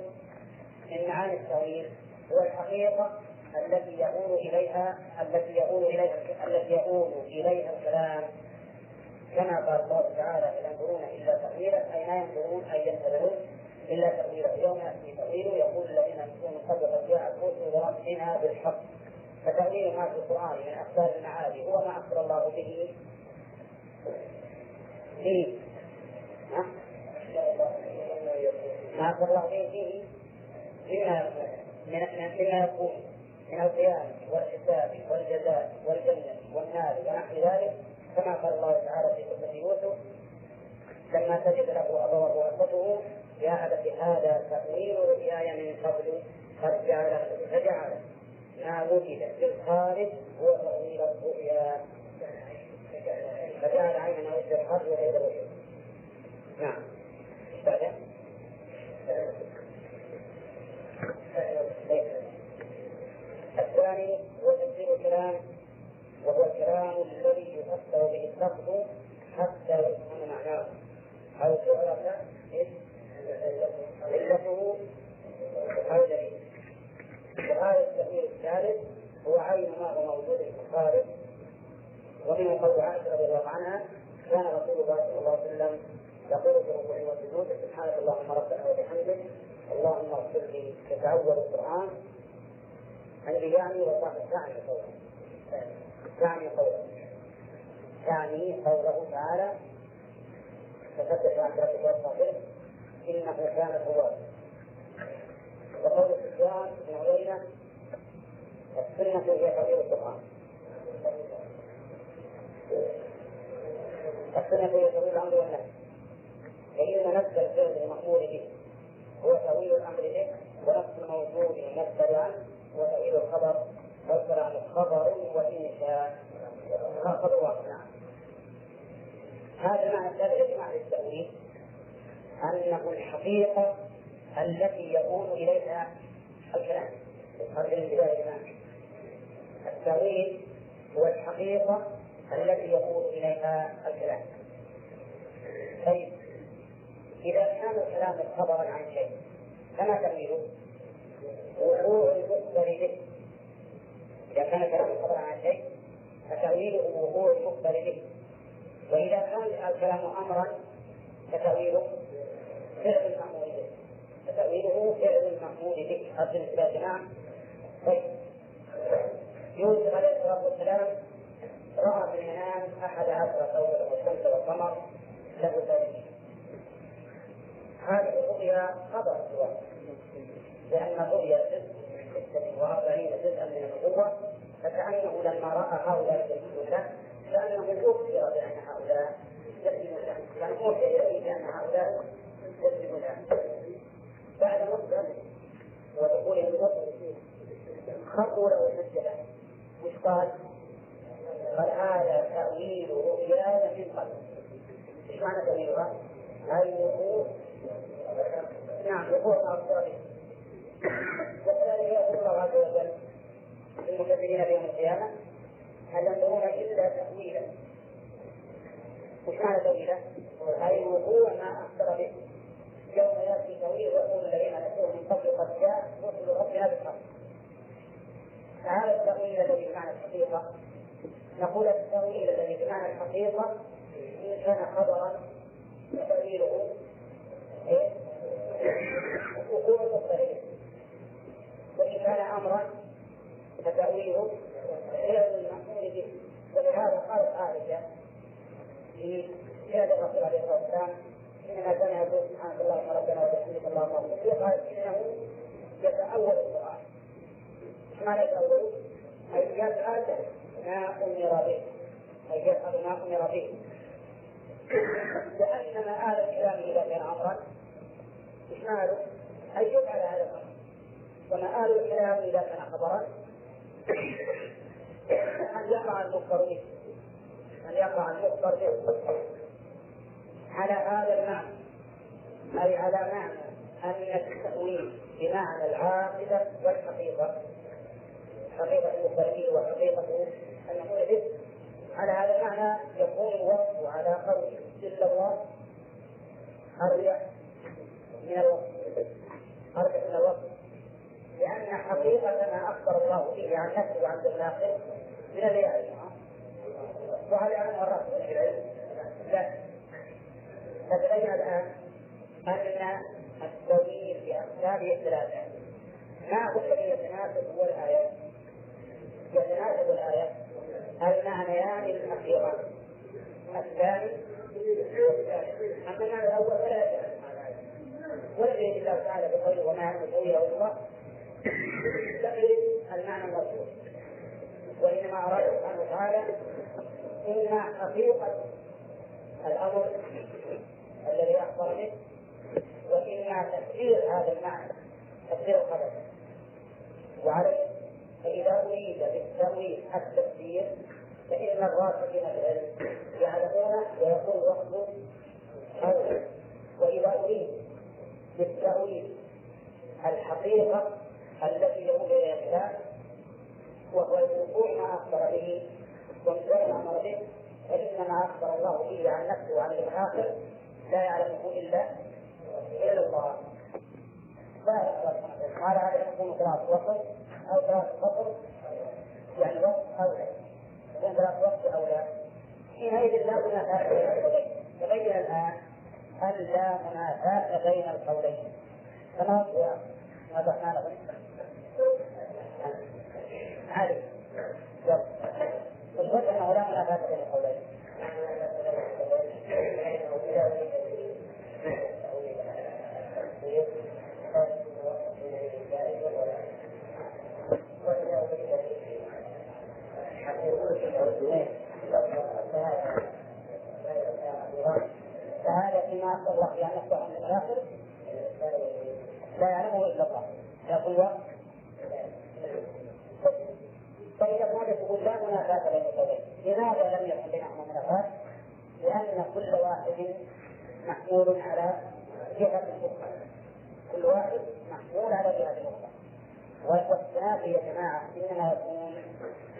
من معاني التأويل هو الحقيقة التي يؤول إليها التي يؤول إليها التي يؤول إليها الكلام. كما قال الله تعالى لا ينظرون إلا تأويله أي لا ينظرون أي ينتظرون إلا تأويله يوم يأتي تأويله يقول الذين يكون قد قد جاءت رسل ربنا بالحق. فتأويل ما في القرآن من أخبار المعادي هو ما أخبر الله به. فيه ما أخبر الله به فيه مما مما يكون من القيام والحساب والجزاء والجنة والنار ونحو ذلك. كما قال الله تعالى في قصة يوسف لما سجد له أبوه وأخوته يا أبت هذا تأويل رؤياي من قبل قد جعل فجعل. ما وجد في الخارج هو تأويل الرؤيا. فجعل عينا وجه الحرب وغير الوجه نعم. بعد. الثاني هو تفسير الكلام وهو الكلام الذي يفسر به اللفظ حتى يفهم معناه أو تعرف علته أو دليل وهذا التأويل الثالث هو عين ما هو موجود في الخارج ومن قول عائشة رضي الله عنها كان رسول الله صلى الله عليه وسلم يقول في ركوعه والسجود سبحانك اللهم ربنا وبحمدك اللهم اغفر لي يتعود القرآن. عندي يعني وصاحب تعني تعني قوله. تعني قوله تعالى تفتش عن ربك واستغفره إنه كان توابا وقول سفيان بن عيينة السنة هي تغيير القرآن. السنة هي تغيير الأمر والنهي. فإن نفس الفعل المأمور به هو تغيير الأمر به ونفس الموجود المبتدع عنه هو تغيير الخبر فسر عن الخبر وان شاء خبر واحد. نعم. هذا المعنى الثالث معنى التأويل. أنه الحقيقة التي يقول إليها الكلام. خرج من بداية الإمام. التأويل هو الحقيقة التي يقول إليها الكلام. طيب. إذا كان الكلام خبرا عن شيء فما تأويله؟ وقوع المخبر به كان الكلام خبرا عن شيء فتأويله وقوع المخبر به. وإذا كان الكلام أمرا فتأويله فعل المأمور به. فتأويله فعل المأمور به. أصل إلى جماعة طيب. يوسف عليه الصلاة والسلام رأى في المنام أحد عشر كوكبا والشمس والقمر له ذلك هذه الرؤيا خبر سواء لأن الرؤيا هو فكأنه لما رأى هؤلاء يسجدون له كأنه أخبر بأن هؤلاء يسجدون له كان إليه بأن هؤلاء يسجدون له بعد مدة ودخوله خطوا له سجدا مش قال؟ قال هذا تأويل رؤياي من قبل إيش معنى تأويلها؟ أي نعم وقوع مع الصالح والثاني يقول الله عز وجل للمكذبين بيوم القيامة هل ينظرون إلا تأويلا وش معنى تأويله؟ أي وقوع ما أخبر به يوم يأتي تأويل يقول الذين نسوه من قبل قد جاء رسل ربنا بالحق فهذا التأويل الذي بمعنى الحقيقة نقول التأويل الذي بمعنى الحقيقة إن كان خبرا فتأويله إيه؟ وقوع المختلف وإن كان أمرا فتأويله فعل المأمور به ولهذا قالت عائشة في فعل الرسول عليه الصلاة والسلام حينما كان يقول سبحانك اللهم ربنا وبحمدك اللهم اغفر قال إنه يتأول القرآن. إيش معنى يتأول؟ أي يفعل ما أمر به. أي يفعل ما أمر به. لأنما آل الكلام إذا كان أمرا. إيش ماله؟ أن يفعل هذا الأمر. وما آل الكلام إذا كان خبرا أن يقع المخبر به أن يقع المخبر به على هذا المعنى أي على معنى أن التأويل بمعنى العاقبة والحقيقة حقيقة المخبر وحقيقة المقول به على هذا المعنى يكون الوصف على قول جل الله أرجع من الوصف أرجع من الوصف. لأن حقيقة ما أخبر الله به عن نفسه وعن الآخر من العلم. وهذا عنه الرأس من العلم؟ لا. فتبين الآن أن التوحيد بأقسامه الثلاثة. ما هو الذي يتناسب هو الآية؟ يتناسب الآية المعنيان الأخيران. الثاني أما المعنى الأول فلا يتناسب ولا يريد الله تعالى بقوله وما يعلم تأويله الله. تقليد المعنى المذكور وإنما أراد سبحانه وتعالى إن حقيقة الأمر الذي أخبر به وإما تفسير هذا المعنى تفسير الخبر. وعليه فإذا أريد بالتأويل التفسير فإن الراسخين في العلم يعلمون ويكون وقت أولى وإذا أريد بالتأويل الحقيقة التي يقول إليها الكتاب وهو الوقوع ما أخبر به ومثل ما أمر به فإن ما أخبر الله به عن نفسه وعن الآخر لا يعلمه إلا إلا الله. قال هذا يكون ثلاث وقت أو ثلاث فصل يعني وقت أولى يكون ثلاث وقت أولى حينئذ لا منافاة بين القولين. تبين الآن أن لا منافاة بين القولين. كما هو؟ ما ذكرنا لكم هذه الفرق أنه لا منافاة بين القولين فهذا فيما أخبر الله نفسه عن الآخر. لا يعلمه إلا الله. يقول لا منافاة بين القولين لماذا لم يكن بينهما منافاة؟ لأن كل واحد محمول على جهة أخرى كل واحد محمول على جهة أخرى والتنافي يا جماعة إنما يكون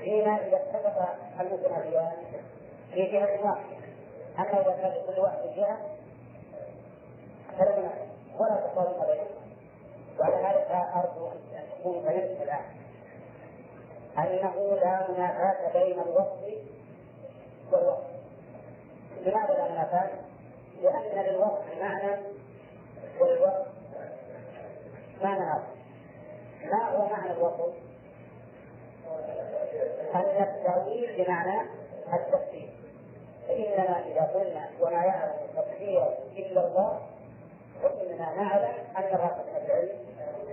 حين إذا اتفق المتنافيان في جهة واحدة. أما إذا كان كل واحد جهة فلا منافي ولا تقارن بينهما. وعلى هذا أرجو أن تكون فهمت الآن. أنه لا منافاة بين الوصف والوصف لماذا لا منافاة؟ لأن للوصف معنى والوصف معنى آخر ما هو معنى الوصف؟ التأويل بمعنى التفسير فإننا إذا قلنا وما يعلم التفسير إلا الله فإننا نعلم أن الراسخ العلم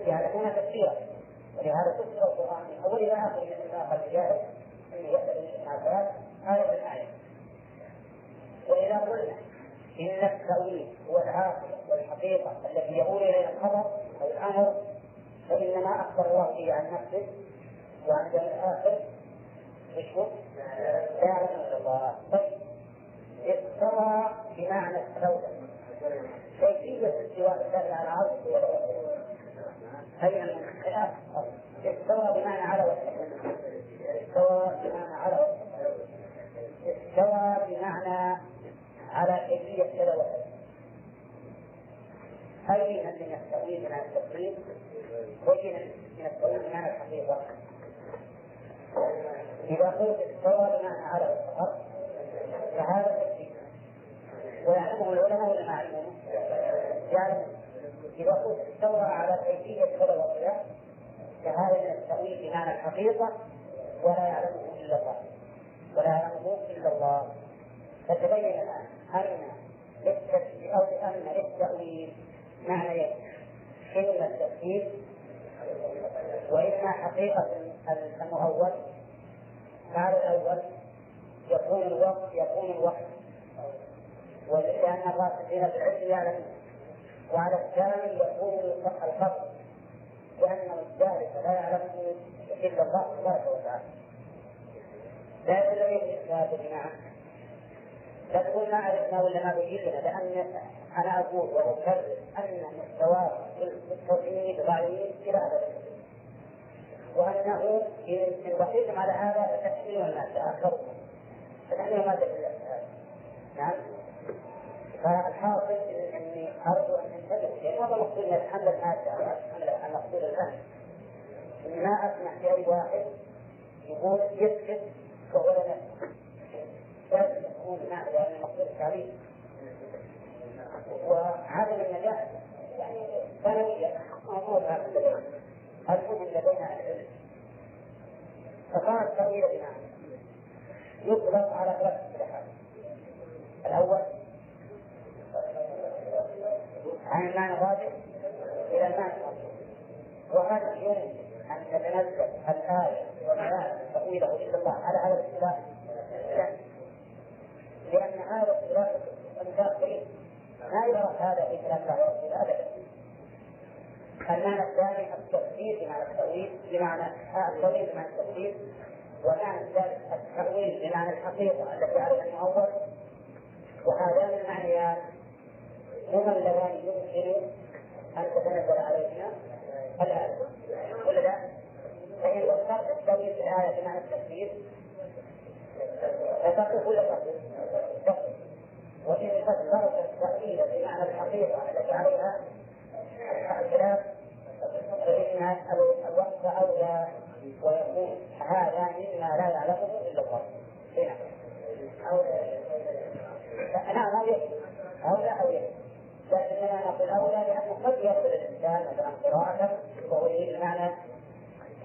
يعلمون تفسيره ولهذا تفسر القرآن. من أول إلى آخر مثل ما قال الجاهل أنه يسأل ابن عباس آية بالآية وإذا قلنا إن التأويل هو العاقبة والحقيقة التي يقول إليها الخبر أو الأمر فإن ما أخبر الله به عن نفسه وعن الآخر. إيش هو؟ لا يعلم إلا الله. طيب. استوى بمعنى استولى كيفية استواء الله على العرش هي من الخلاف استوى بمعنى على وجهه استوى بمعنى على استوى بمعنى على كيفية كذا وكذا هل من التأويل من التقليد وجه من التأويل بمعنى الحقيقة إذا قلت استوى بمعنى على الأرض فهذا تكفير ويعلمه العلماء ولا ما يعلمونه؟ يعلم قلت استوى على كيفية كذا وكذا فهذا من التأويل بمعنى الحقيقة ولا يعلمه إلا الله. ولا يعلمه إلا الله. فتبين الآن أن أو أن للتأويل معنيين إما التفسير وإما حقيقة المؤول معنى الأول يكون الوقت يكون الوقت. ولأن الراسخين في العلم يعلمون وعلى الثاني يكون الخبر لأن ذلك لا يعلمه إلا الله تبارك وتعالى. لا يدل الإثبات لا تقول ما عرفنا ولا ما بين لنا لأن أنا أقول وأكرر أن مستواه التوحيد ضعيف إلى أبد. وأنه إن بقيتم على هذا فتحملون الناس تأخروا فتحملوا ما دل نعم. فالحاصل اني ارجو ان تنتبه لأن هذا مقصود من الحمل المادة المقصود الان ما اسمح لاي واحد يقول يسكت وهو لا لازم يكون معنى لأن المقصود التعليم وعدم النجاح يعني ثانوية امور المهم لدينا العلم فقال التأويل بمعنى يطلق على ثلاث اصطلاحات الأول عن المعنى الراجح إلى المعنى الراجح وهل يمكن أن تتنزل الآية ومعنى تأويله إلا الله على هذا الاصطلاح؟ لا لأن هذا اصطلاح المتأخرين ما يعرف هذا في كلام الله أبدا المعنى الثاني التفسير بمعنى التأويل بمعنى التأويل بمعنى التفسير والمعنى الثالث التأويل بمعنى الحقيقة التي على المؤول وهذان المعنيان هما اللذان يمكن أن تتنزل عليهما الآية ولا لا؟ فإن فسرت التأويل في الآية بمعنى التفسير فتقف ولا تقف؟ وإن فسرت التأويل بمعنى الحقيقة التي عليها الخلاف فإن الوقت أولى ويكون هذا مما لا يعلمه إلا الله. هنا. أو نعم أو أولى أو يكفي. لكننا نقول أولى لأنه قد يصل الإنسان مثلا قراءة وهو يريد معنى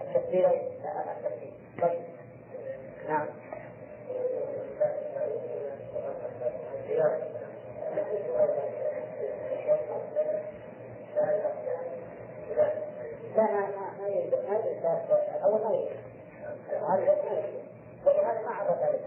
التفسير التفسير. طيب. نعم. لا ما ما ما يريد ما يريد الأول ما يريد هذا ما يريد ولهذا ما عرف ذلك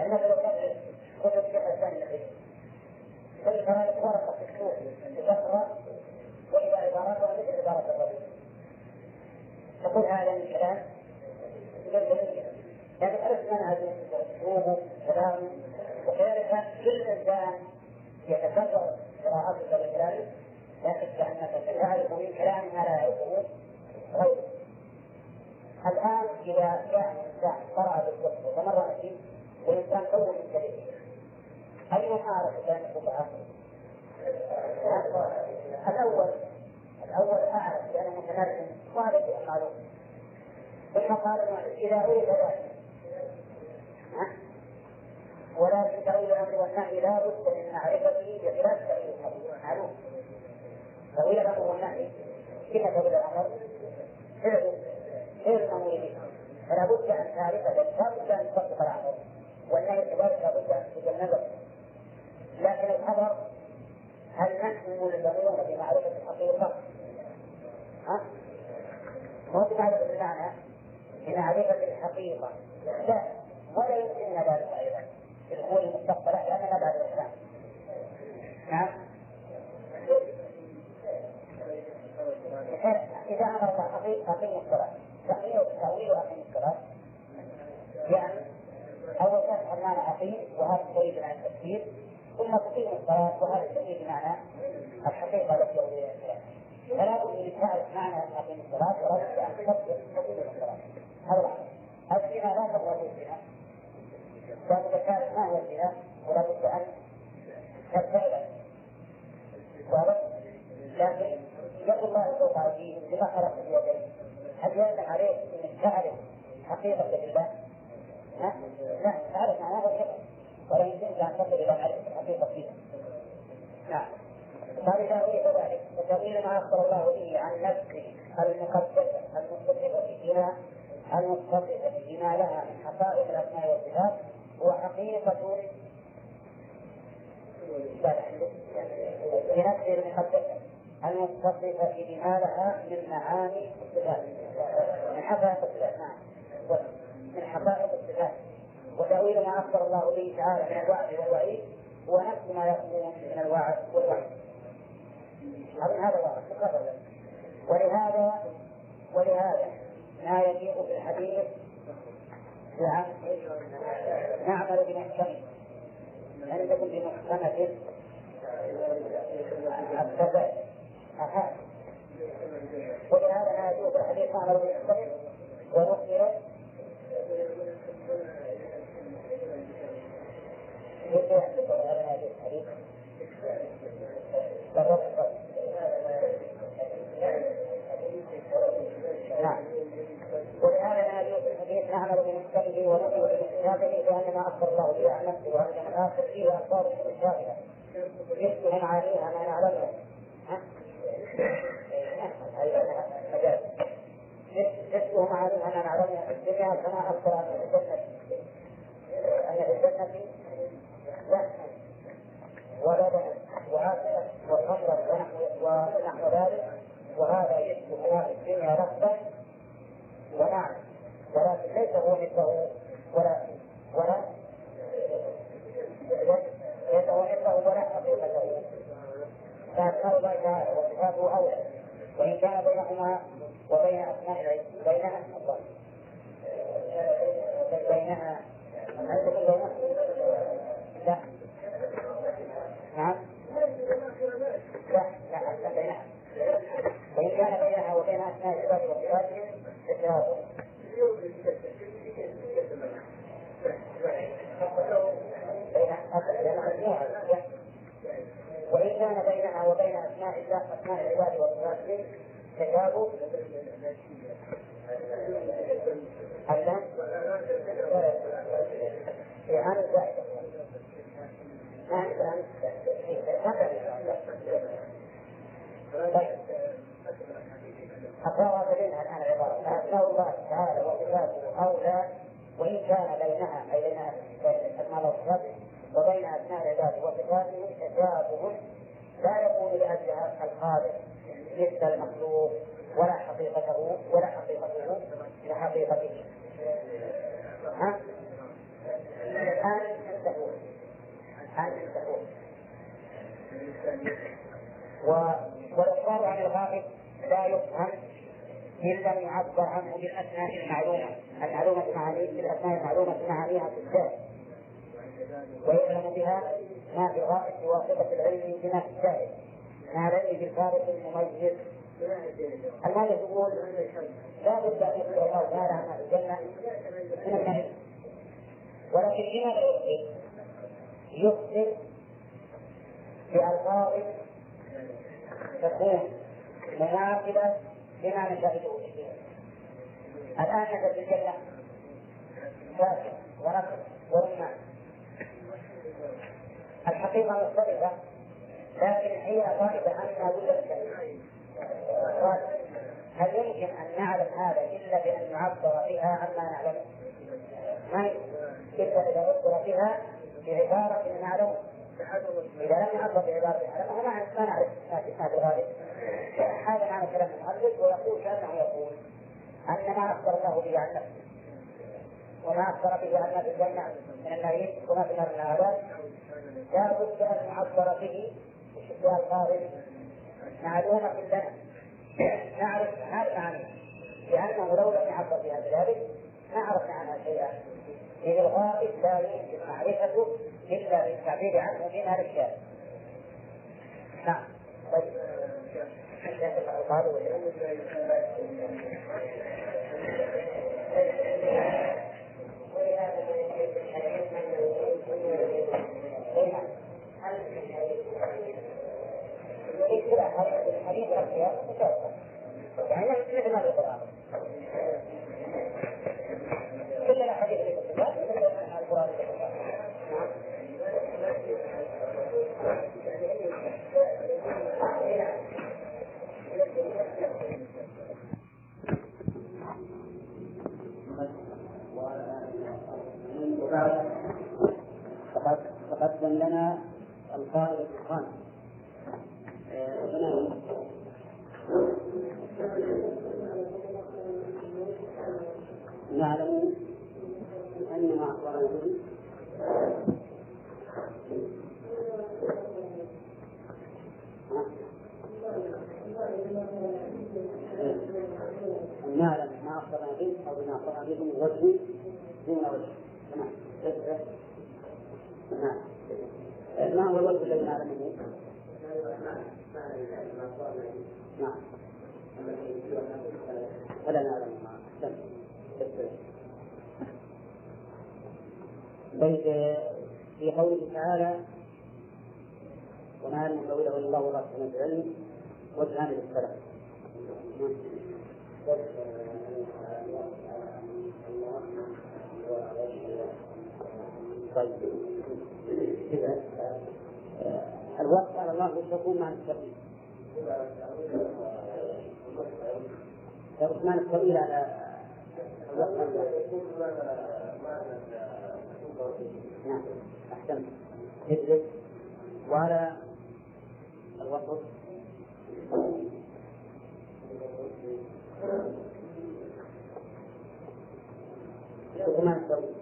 لأنه لو تدرس كتب شيخ الإسلام النبي كل قراءة ورقة تكتب تقرأ وإذا عباراتها مثل عبارة الرجل تقول هذا من كلام يعني عرفت منهجه واسلوبه كلامه وكذلك كل إنسان يتكرر قراءته لكلامه لا شك انك تعرف من كلام ما لا يعرفه غيره. الآن إذا جاء إنسان قرأ بالضبط وتمرن فيه والانسان أول من كلمه ايهم اعرف كلام الفقهاء؟ الأول الأول أعرف لأنه متمرن وهذا معلوم ثم قال إذا أريد ذلك. ولكن تأويل الأمر والنهي لا بد من معرفته بخلاف تأويل الحديث معلوم تأويل الأمر والنهي كيف تأويل الأمر؟ فعل. الأمر به فلا بد أن تعرفه لا بد أن تطبق الأمر. والنهي كذلك لا بد أن تتجنبه لكن الخبر هل نحن ملزمون بمعرفة الحقيقة؟ ها؟ مو بمعرفة المعنى بمعرفة الحقيقة لا ولا يمكننا ذلك أيضا. في الأمور المستقبله لاننا بعد الاسلام نعم. إذا أمر الله اقيم الصلاه تأويل تأويل اقيم الصلاه يعني اول شيء المعنى اقيم وهذا تريد عن التفسير ثم تقيم الصلاة وهذا تريد معنى الحقيقة التي الاسلام فلا بد من تعرف معنى اقيم الصلاه ولا بد ان تطبق تقيم الصلاة. هذا هذا فيما لا تقوى فيها وإذا كانت ما هي الزنا ولا بد أن تبتعد. لكن يد الله فوق أيديهم لما خلق بيديه هل يلزم عليك أن تعرف حقيقة الله؟ ها؟ لا تعرف الحكم ولا يمكنك أن تصل إلى معرفة الحقيقة فيها نعم قال إذا أريد ذلك ما أخبر الله عن نفسه المقدسة المتصفة بما المتصفة بما لها من حقائق الأسماء والصفات هو حقيقة بنفسه المقدسة المتصفة بما لها من معاني الصفات من حقائق نعم من حقائق وتأويل ما أخبر الله به تعالى من الوعد والوعيد هو نفس ما يكون من الوعد والوعيد. أظن هذا واضح ولهذا ولهذا ما يليق في الحديث نعم نعمل بمحكمة. عندكم بمحكمة. السبع ولهذا ما يجوز الحديث نعمل بمحكمة ونخبر كيف يحدث هذا الحديث؟ نعم. ولهذا لا يجوز الحديث نعمل بمحكمه ونخبر بمحكمه هذه لأن ما أخبر الله به عن نفسه وعن الآخر فيه أخبار متشابهة يشبه معانيها ما نعلمها يشبه معانيها ما نعلمها في الدنيا كما أخبر عن الجنة أن في ولبنا وعسلا وخمرا ونحو ذلك وهذا ما في الدنيا لحظة ونعم ولكن ليس هو مثله ولا ولا ليس هو مثله ولا حقيقته فأسماء الله تعالى وصفاته أولى وإن كان بينهما وبين أسماء بينها بينها هل تكون بينها؟ لا. نعم لا لا أحسن بينها وإن كان بينها وبين أسماء العباد وصفاتهم إشراف وإن كان بينها وبين أسماء الله أسماء العباد وصفاتهم تشابه ألا عن أقرأها منها الآن عبارة فأسماء الله تعالى وصفاته أولى وإن كان بينها بين أسماء الله وبين أسماء العباد وصفاته تشابه لا يكون لأجلها الخالق مثل المخلوق ولا حقيقته ولا حقيقته لحقيقته ها؟ الآن انتهوا انتهوا والإخبار عن الغائب لا يفهم إلا لم يعبر عنه بالأسماء المعلومة. المعلومة معاني بالأسماء المعلومة معانيها في الشارع ويعلم بها ما في الغائب بواسطة العلم بما في الشارع مع العلم بالفارق المميز. المال يقول لا بد أن يذكر الله تعالى عن الجنة من النهي ولكن لماذا يخبر؟ يخبر بألفاظ تكون مناسبة لما نشاهده الآن نزل في الجنة شاكر ونصر ورمان الحقيقة مختلفة لكن هي غالبة أنها وجدت هل يمكن أن نعلم هذا إلا بأن نعبر بها عما نعلم؟ ما إلا إذا عبر بها بعبارة نعلم إذا لم يعبر بعبارة نعلمها ما نعرف ما في الغالب. هذا معنى كلام المؤلف ويقول كأنه يقول أن ما أخبر الله به عن نفسه وما أخبر به عن نفسه من النعيم وما في النار من العذاب لا بد أن نعبر به بألفاظ معلومة لنا. نعرف هذا معنى لأنه لو لم يعبر بها بذلك ما عرفنا عنها شيئا. لا يمكن معرفته إلا بالتعبير عنه من أهل الشارع نعم طيب الحديث يعني مثل ما القرآن كل الأحاديث اللي في الكتاب مثل القرآن اللي في الكتاب وبعد فقد تقدم لنا القائد الخامس نعلم أن ما أخبرنا به نعلم ما أخبرنا به أو ما أخبرنا به من وجه دون وجه. نعم ما هو الوجه الذي نعلمه؟ نعم. ولا نعلم بيت في قوله تعالى وما يعلم قوله إلا الله ولا من العلم وجهان للسلف طيب. الوقت على الله يكون مع التقييد العثمان الطويل على الوقت نعم أحسنت. اجلس وعلى الوسط العثمان الطويل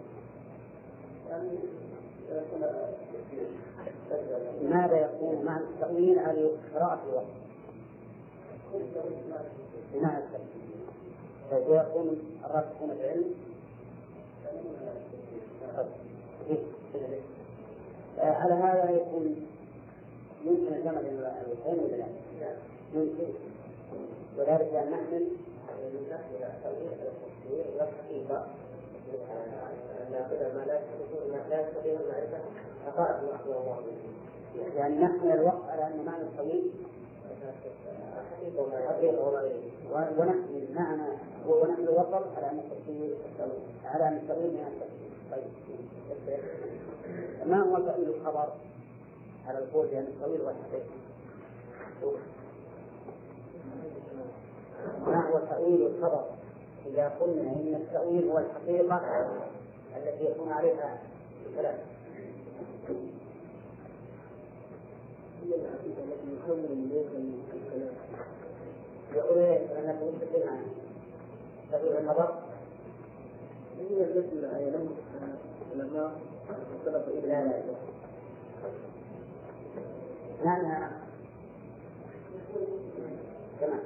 ماذا يكون مع التأويل على قراءة الوقت؟ بمعنى التأويل ويكون الراسخون في العلم على هذا يكون يمكن الجمع بين الوجهين ولا لا؟ يمكن وذلك أن نحمل ناخذ ما لا يستطيع المعرفة حقائق الله يعني نحمل الوقت على أن معنى الطويل ونحمل معنى ونحمل الوصل على أن التفسير على أن التأويل من التفسير. طيب ما هو تأويل الخبر على القول بأن الطويل والحقيقة؟ ما هو تأويل الخبر إذا قلنا إن التأويل هو الحقيقة التي يكون عليها الكلام هي الحقيقة التي يكون من الكلام يقول أنك متفق معه تأويل النظر هي التي لا يعلم العلماء اختلف إلى لا لا معنى تمام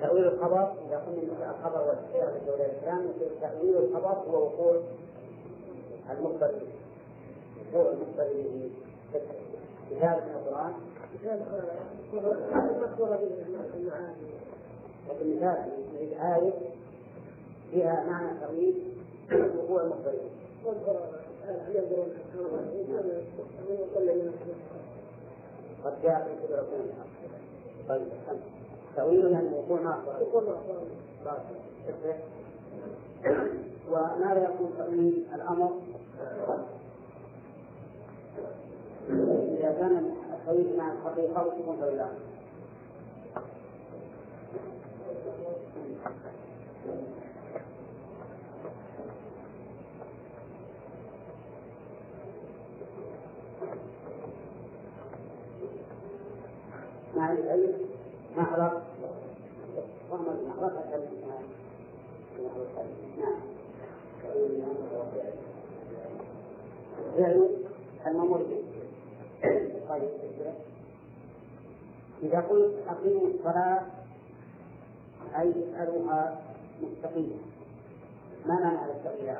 تأويل الخبر إذا قلنا الخبر والسيرة في دولة الإسلام تأويل الخبر هو وقوع المخبر به وقوع المخبر به مثال من القرآن. لكن مثال نريد آية فيها معنى تأويل وقوع به قد جاء في كبر طيب تأويل يعني وقوع ما وماذا يكون تأويل الأمر؟ إذا كان التأويل مع الحقيقة تأويل الأمر مع العلم محرق وهم المحرق نعم. فعل المأمور به طيب إذا قلت أقيموا الصلاة أي افعلوها مستقيمة ما معنى هذا التغيير؟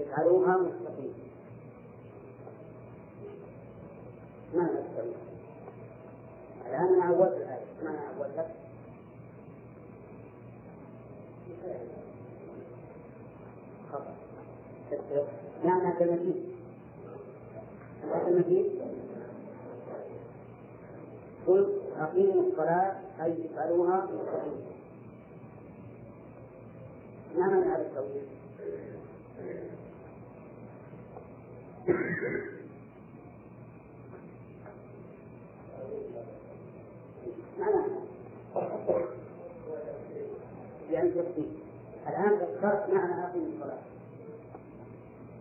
افعلوها مستقيمة ما نستوي الآن أنا أولت الآية. ما أنا أولت خطأ معنى كالمجيد المجيد قل أقيموا الصلاة أي افعلوها ما معنى هذا التوحيد؟ معنى؟ يعني تفصيل الآن ذكرت معنى أقيم الصلاة.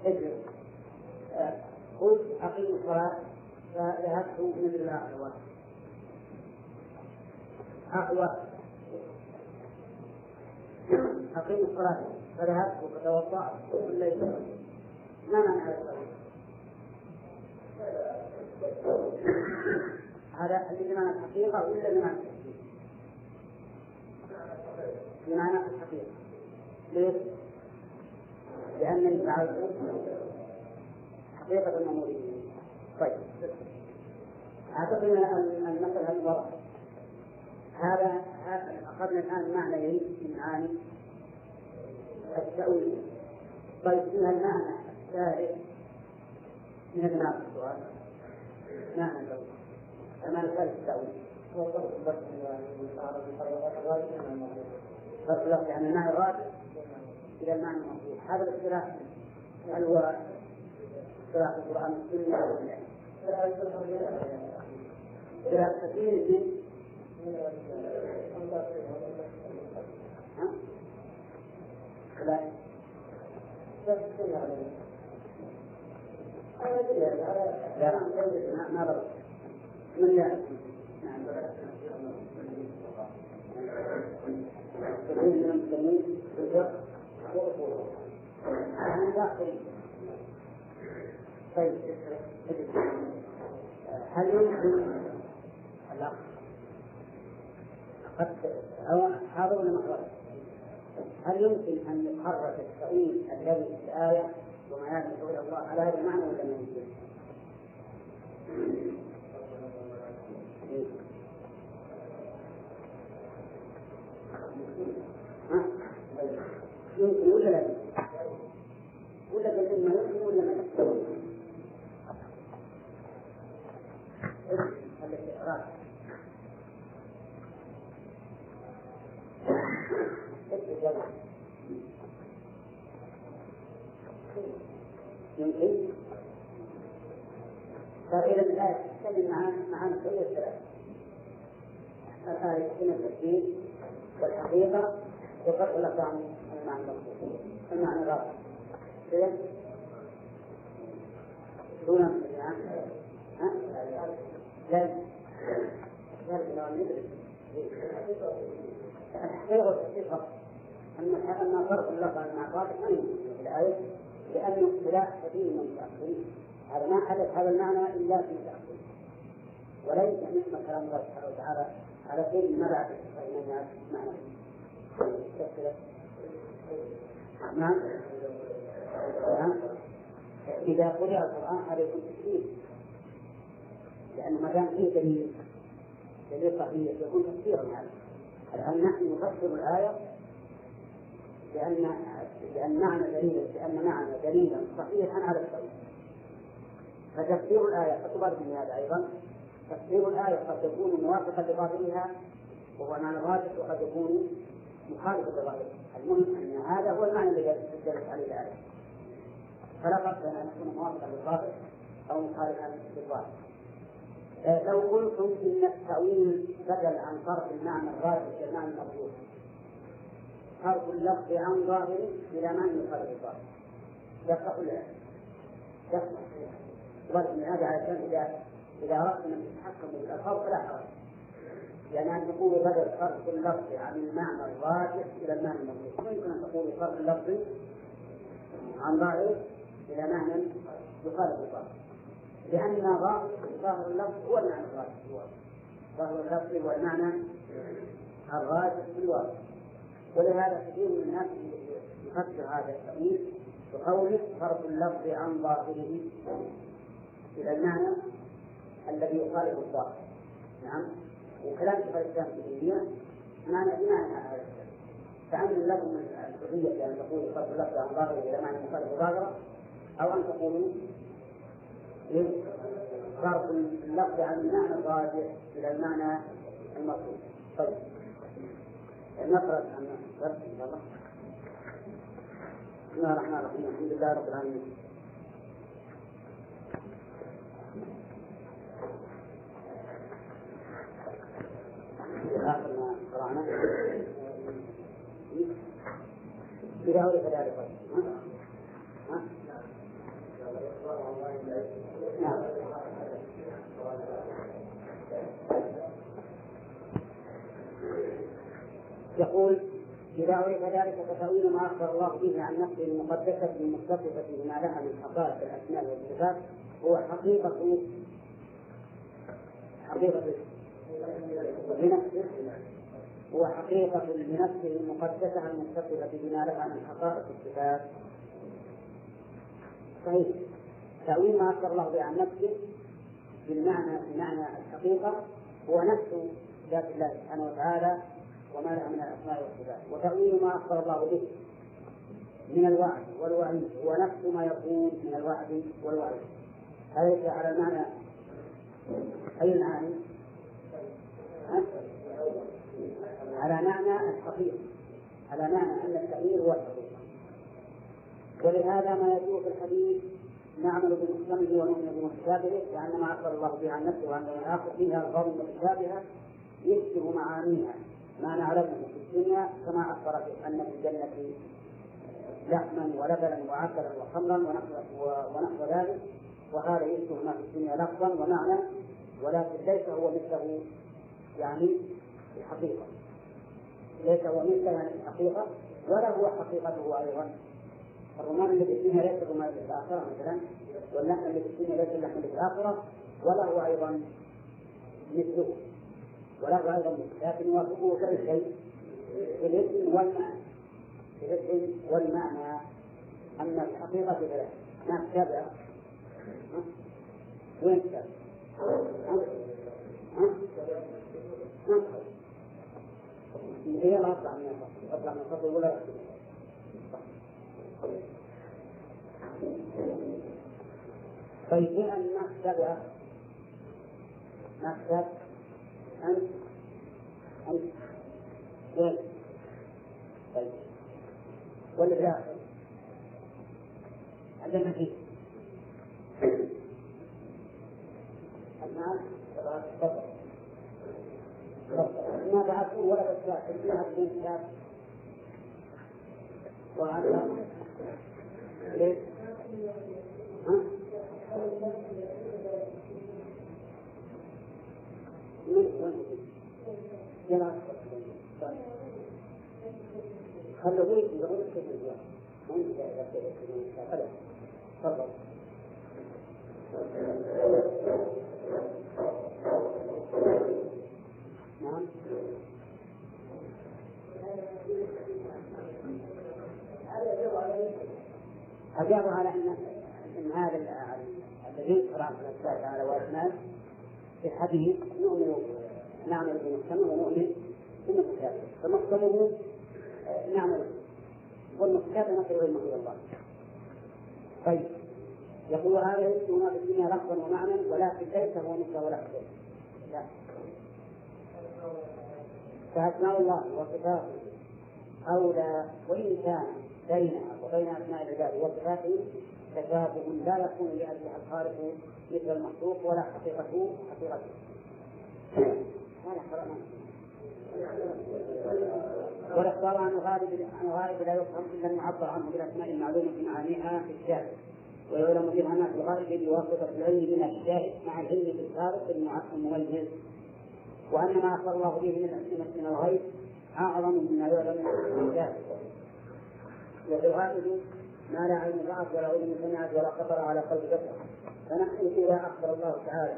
اجلس. قلت أقيم الصلاة فذهبت من الأقوى أقوى أقيم الصلاة فذهبت فتوضأت وليس ما معنى هذا هذا بمعنى الحقيقة ولا بمعنى التفسير؟ بمعنى الحقيقة ليش؟ لأنني فعلت حقيقة المأمورية طيب. أعتقد أن المسألة واضحة هذا أخذنا الآن معنى من معاني التأويل. طيب إن المعنى الثالث من المعنى السؤال. معنى التأويل المعنى الثالث التأويل. هو من الغالبة من الموضوع فرق اللفظ عن المعنى الراجع إلى المعنى المطلوب هذا الاختلاف هل هو اختلاف القرآن والسنة ولا اختلاف كثير من؟ لا لا لا طيب هل يمكن لا قد هذا ولا مخرج هل يمكن أن يخرج التأويل الذي في الآية وما يدعو إلى الله على هذا المعنى ولا ما يمكن؟ يمكن ولا لا ولا بالعلم ما يمكن ولا ما يمكن؟ الاستقرار يمكن فإذا الآية تتكلم معنا معنا كل الثلاث الآية من التفسير والحقيقة وفرق الأفهام المعنى الرابع كذا دون ها؟ لا. التحقيق والتفسير فقط أما فرق اللفظ مع الرابع ما في الآية لأنه اختلاف كثير هذا ما حدث هذا المعنى إلا في المتأخرين وليس مثل كلام الله سبحانه وتعالى على شيء ما بعد معنى. نعم. نعم. إذا قرأ القرآن هذا يكون تفسير لأن ما دام فيه دليل دليل صحيح يكون تفسيرا هذا. الآن نحن نفسر الآية لأن لأن معنى دليل لأن معنى دليلا صحيحا على التوحيد فتفسير الآية تعتبر من هذا أيضا. تفسير الآية قد يكون موافقا لظاهرها وهو معنى الراجح وقد يكون مخالفا لظاهرها المهم أن هذا هو المعنى الذي دلت عليه الآية فلا فرق بين أن يكون موافقا للظاهر أو مخالفا للظاهر لو قلتم إن التأويل بدل عن صرف المعنى الراجح إلى المعنى المطلوب صرف اللفظ عن ظاهره إلى معنى يخالف الظاهر. يصح ولا يصح ولكن هذا عشان إذا إذا أردنا أن نتحكم بالألفاظ فلا حرج. لأن أن تقول بدل صرف اللفظ عن المعنى الراجح إلى المعنى المطلوب يمكن أن تقول صرف اللفظ عن ظاهره إلى معنى يخالف الظاهر لأن ظاهر ظاهر اللفظ هو المعنى الراجح ظاهر اللفظ هو المعنى الراجح في الواقع. ولهذا كثير من الناس يفسر هذا التأويل بقوله صرف اللفظ عن ظاهره إلى المعنى الذي يخالف الظاهر نعم. وكلام شيخ ابن تيمية معنى بمعنى هذا فأمن لكم الحرية بأن تقولوا صرف اللفظ عن ظاهره إلى معنى مخالف ظاهره أو أن تقولوا صرف اللفظ عن المعنى الراجع إلى المعنى المطلوب. طيب. نقرأ عن درس إن شاء الله. بسم الله الرحمن الرحيم. الحمد لله رب العالمين. نعم. يقول إذا عرف ذلك فتأويل ما أخبر الله به عن نفسه المقدسة المتصفة بما لها من حقائق الأسماء والصفات هو حقيقة حقيقة لنفسه هو حقيقة لنفسه المقدسة المتصفة بما لها من حقائق الصفات. صحيح. تأويل ما أخبر الله به عن نفسه بالمعنى بمعنى الحقيقة هو نفس ذات الله سبحانه وتعالى وما لها من الأسماء والصفات. وتأويل ما أخبر الله به من الوعد والوعيد هو نفس ما يكون من الوعد والوعيد. أليس على المعنى أي المعاني؟ على معنى الحقيقة على معنى أن التغيير هو الحقيقة ولهذا ما يجوء في الحديث نعمل بمحكمه ونؤمن بمتشابهه لأن ما أخبر الله به عن نفسه وعن الآخر فيها ألفاظ متشابهة يشبه معانيها. ما نعلمه في الدنيا كما أخبر أن في الجنة لحما ولبنا وعسلا وخمرا ونحو ذلك. وهذا يشبه ما في الدنيا لفظا ومعنى ولكن ليس هو مثله يعني الحقيقة. ليس هو في الحقيقة ولا هو حقيقته أيضا. الرمان الذي في الدنيا ليس الرمان في الآخرة مثلا واللحم الذي في الدنيا ليس اللحم في الآخرة ولا هو أيضا مثله. ولا هو أيضا مثله. لكن يوافقه كل شيء. في الاسم والمعنى. في الاسم والمعنى. أما الحقيقة ثلاث ما تتابع وين تتابع؟ هي ما أطلع من الفصل أطلع من الفصل ولا يحصل طيب بأن نحسب نحسب أنت أنت وين؟ طيب ولا داخل؟ عندنا فيه الناس ما بعثوا ولا بس فيها بدون كتاب وهذا ليش؟ ها؟ خلوا يقول كيف تفضل نعم أجابوا على أن أن هذا الذي يذكر عن الله تعالى وأسمائه الحديث نؤمن نعمل بمحكمه ونؤمن بمتشابه فمحكمه نعمل. والمتشابه نصل إلى الله. طيب. يقول هذا يسمى في الدنيا لفظا ومعنى ولكن ليس هو مثل ولا لا. فأسماء الله وصفاته أولى وإن كان بينها وبين أسماء العباد وصفاته تشابه لا يكون لأجلها الخالق مثل المخلوق ولا حقيقته حقيقته. هذا حرام والاخبار عن الغالب عن الغالب لا يفهم إلا المعبر عنه بالاسماء المعلومة معانيها في الشارع ويعلم في الغالب بواسطة العلم في الشارع مع العلم في الخالق المميز. وأن ما أخبر الله به من من الغيب أعظم مما يعلم من ذلك وفي الغالب ما لا عين رأت ولا أذن سمعت ولا خطر على قلب بشر فنحن إذا أخبر الله تعالى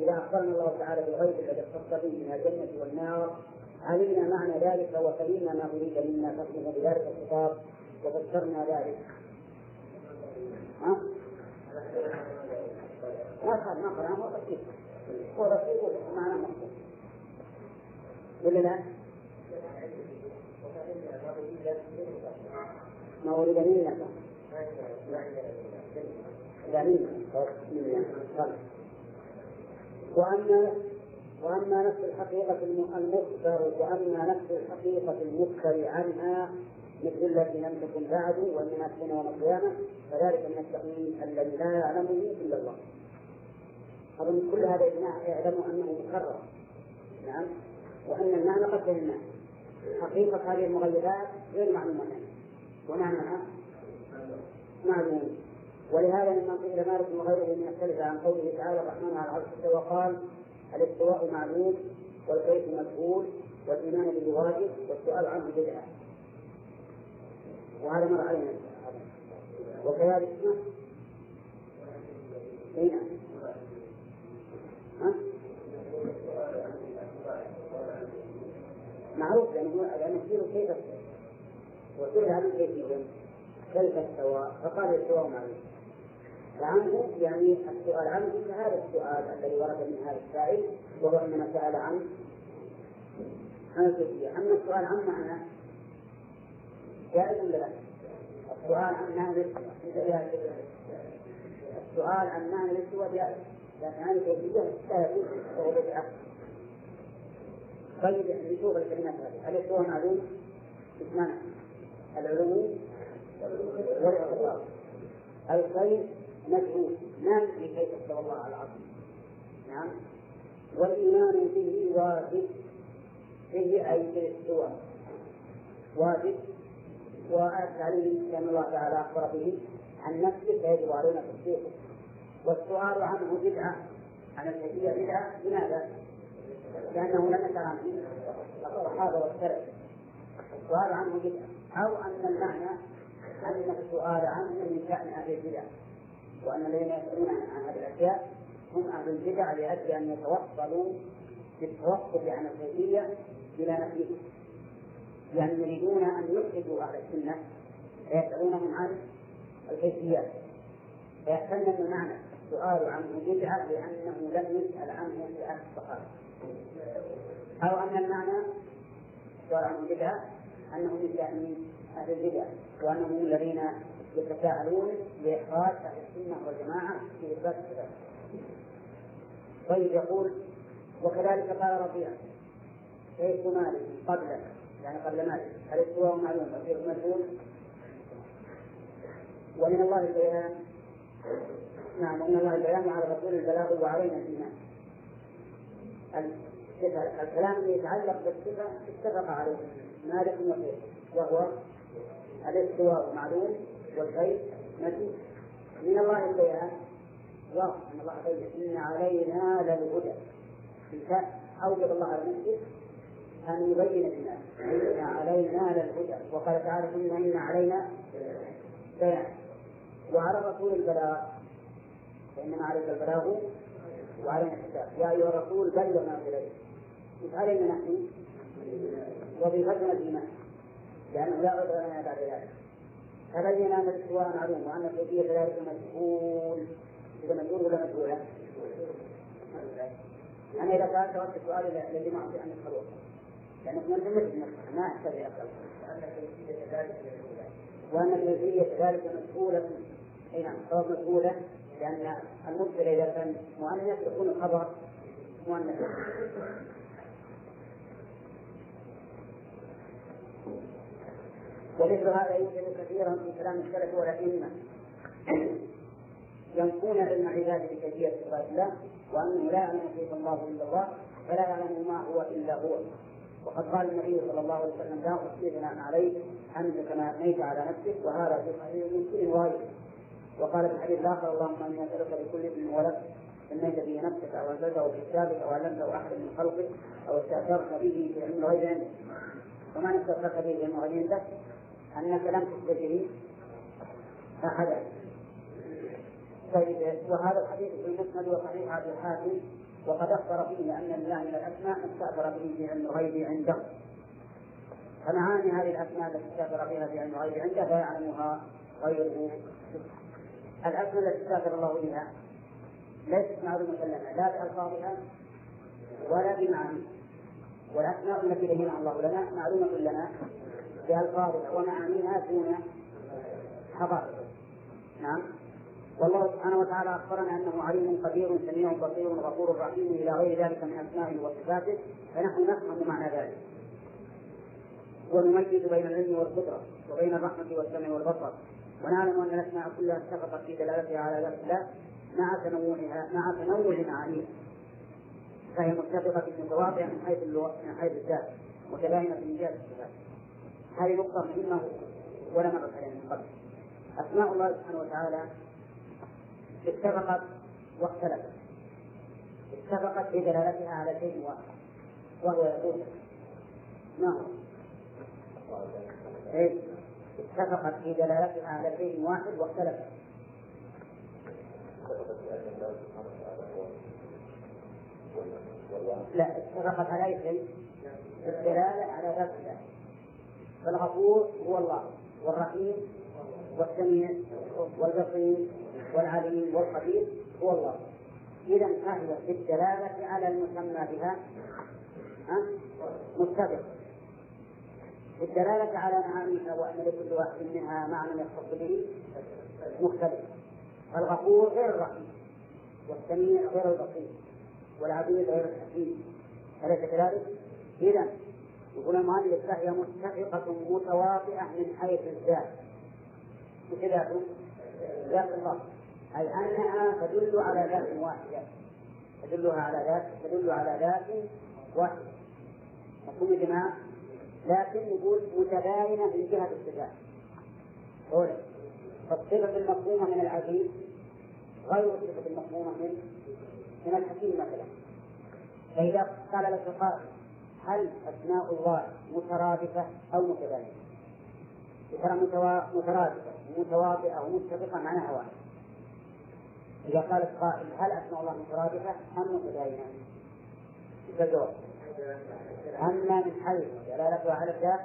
إذا أخبرنا الله تعالى بالغيب الذي اختص به من الجنة والنار علمنا معنى ذلك وفهمنا ما أريد منا فهمنا بذلك الخطاب وفسرنا ذلك. ها؟ ما قال ما قال هو رصيد هو رصيد معنى مقصود ولا لا؟ ما ولد منا وأما وأما نفس الحقيقة المخبر وأما نفس الحقيقة المخبر عنها مثل التي لم تكن بعد وإنما تكون يوم القيامة فذلك من التقييم الذي لا يعلمه إلا الله. أظن كل هذا يعلم أنه مكرر. نعم وأن المعنى قد فهمناه. حقيقة هذه المغيبات غير معلومة ومعناها معلوم ولهذا لما قيل مالك وغيره من يختلف عن قوله تعالى الرحمن على العرش استوى قال الاستواء معلوم والكيف مجهول والإيمان به واجب والسؤال عنه بدعة. وهذا مر علينا. وكذلك اي نعم. معروف لأنه لأنه كيف وسئل عن الكيفية كيف استوى فقال الاستواء معلوم فعنه يعني السؤال عنه كهذا السؤال الذي ورد من هذا السائل وهو انما سأل عن عن الكيفيه أما السؤال عن معنى جائز ولا لا؟ السؤال عن معنى السؤال عن معنى الاستواء جائز. لكن عن الكيفيه لا يجوز وهو بدعه طيب نشوف الكلمات هذه. الاستواء معلوم؟ اسمان العلو والاعتبار الخير ما ندري كيف استوى الله على العرش نعم. والإيمان به واجب. به أي بالاستواء واجب. والتعليم لأن الله تعالى أخبر به عن نفسه فيجب علينا تصديقه والسؤال عنه بدعة. عن الكيفية بدعة. لماذا؟ لأنه لم يسأل عنه الصحابة والسلف السؤال عنه بدعة. أو أن المعنى أن السؤال عنه من شأن أهل البدع وأن الذين يسألون عن هذه الأشياء هم أهل البدع لأجل أن يتوصلوا بالتوقف عن الكيفية إلى نفيه يعني يريدون أن يخرجوا أهل السنة فيسألونهم عن الكيفيات. فيحتمل المعنى السؤال عنه بدعة لأنه لم يسأل عنه في أهل الصحابة. أو أن المعنى السؤال عنه بدعة أنه من أهل البدع. وأنهم الذين يتساءلون لإخراج أهل السنة والجماعة في إثبات الصفات. طيب يقول وكذلك قال ربيع شيخ مالك قبل يعني قبل مالك الاستواء معلوم؟ وفيه مجهول ومن الله البيان نعم ومن الله البيان وعلى الرسول البلاغ وعلينا الإيمان. الكلام الذي يتعلق بالصفة اتفق عليه مالك وشيخ وهو الاستواء معلوم والكيف مجهول من الله البيان واضح إن الله بين إن علينا للهدى. أوجب الله على نفسه أن يبين للناس. إن علينا للهدى. وقال تعالى ثم إن علينا بيان. وعلى الرسول البلاغ. فانما عليك البلاغ وعلينا الكتاب يا أيها الرسول بلغ ما اليك مش علينا نحن. وظيفتنا الايمان لأنه لا عذر لنا بعد ذلك. تبين ان الاستواء معلوم وأن الكيفية ذلك مجهول إذا مجهول ولا مجهوله؟ أنا إذا سألت وقت السؤال الذي ما اعطي عن الخلوه لانك ما مثل نفسك ما احتاج إلى وأن الكيفية ذلك مجهوله أي نعم سواء مجهوله لأن المبتدا إذا كان مؤنث يكون الخبر مؤنث. ومثل هذا يوجد كثيرا في كلام السلف والأئمة. ينفون علم العباد بكيفية صفات الله وأنه لا يعلم كيف الله إلا الله فلا يعلم ما هو إلا هو. وقد قال النبي صلى الله عليه وسلم لا أحصي ثناء عليك أنت كما أثنيت على نفسك وهذا في صحيح مسلم وغيره وقال في الحديث الآخر اللهم إني أسألك بكل اسم ولد سميت به نفسك أو أنزلته في كتابك أو علمته أحد من خلقك أو استأثرت به في علم الغيب عندك. وما استأثرت به في علم الغيب عندك؟ أنك لم به أحدا طيب وهذا الحديث في المسند وصحيح عبد الحاكم وقد أخبر فيه أن الله من الأسماء استأثر به في علم الغيب عنده. فمعاني هذه الأسماء التي استأثر بها في علم الغيب عنده لا يعلمها غيره. الأسماء التي استأثر الله بها ليست معلومة لنا لا بألفاظها ولا بمعاني والأسماء التي بينها الله لنا معلومة لنا بألفاظها ومعانيها دون حقائق نعم. والله سبحانه وتعالى أخبرنا أنه عليم قدير سميع بصير غفور رحيم إلى غير ذلك من أسمائه وصفاته فنحن نفهم معنى ذلك. ونميز بين العلم والقدرة وبين الرحمة والسمع والبصر. ونعلم أن الأسماء كلها اتفقت في دلالتها على ذات الله مع تنوعها مع تنوع معانيها فهي متفقة في متواضعة من حيث من حيث الذات متباينة من جهة الصفات. هذه نقطة مهمة ولا علينا من قبل أسماء الله سبحانه وتعالى اتفقت واختلفت اتفقت في دلالتها على شيء واحد وهو يقول ما هو؟ إيه؟ اتفقت في دلالتها على شيء واحد واختلفت لا اتفقت على شيء؟ الدلالة على ذات الله فالغفور هو الله والرحيم والسميع والبصير والعليم والخبير هو الله. إذا فهي في الدلالة على المسمى بها متفق. في الدلالة على معانيها وأن لكل واحد منها معنى يختص به مختلف. الغفور غير الرحيم والسميع غير البصير والعبيد غير الحكيم. أليس كذلك؟ إذا يقول المؤلف فهي متفقة متواطئة من حيث الذات. وكذا ذات الله أي أنها تدل على ذات واحدة. تدلها على ذات تدل على ذات واحدة. مفهوم يا جماعة؟ لكن يقول متباينة من جهة الصفات. فالصفة المفهومة من العزيز غير الصفة المفهومة من من الحكيم مثلا. فإذا قال لك قائل هل أسماء الله مترادفة أو متباينة؟ ترى مترادفة ومتواطئة ومتفقة معناها واحد. إذا قال قائل هل أسماء الله مترادفة أم متباينة؟ الجواب أما من حيث دلالتها على الذات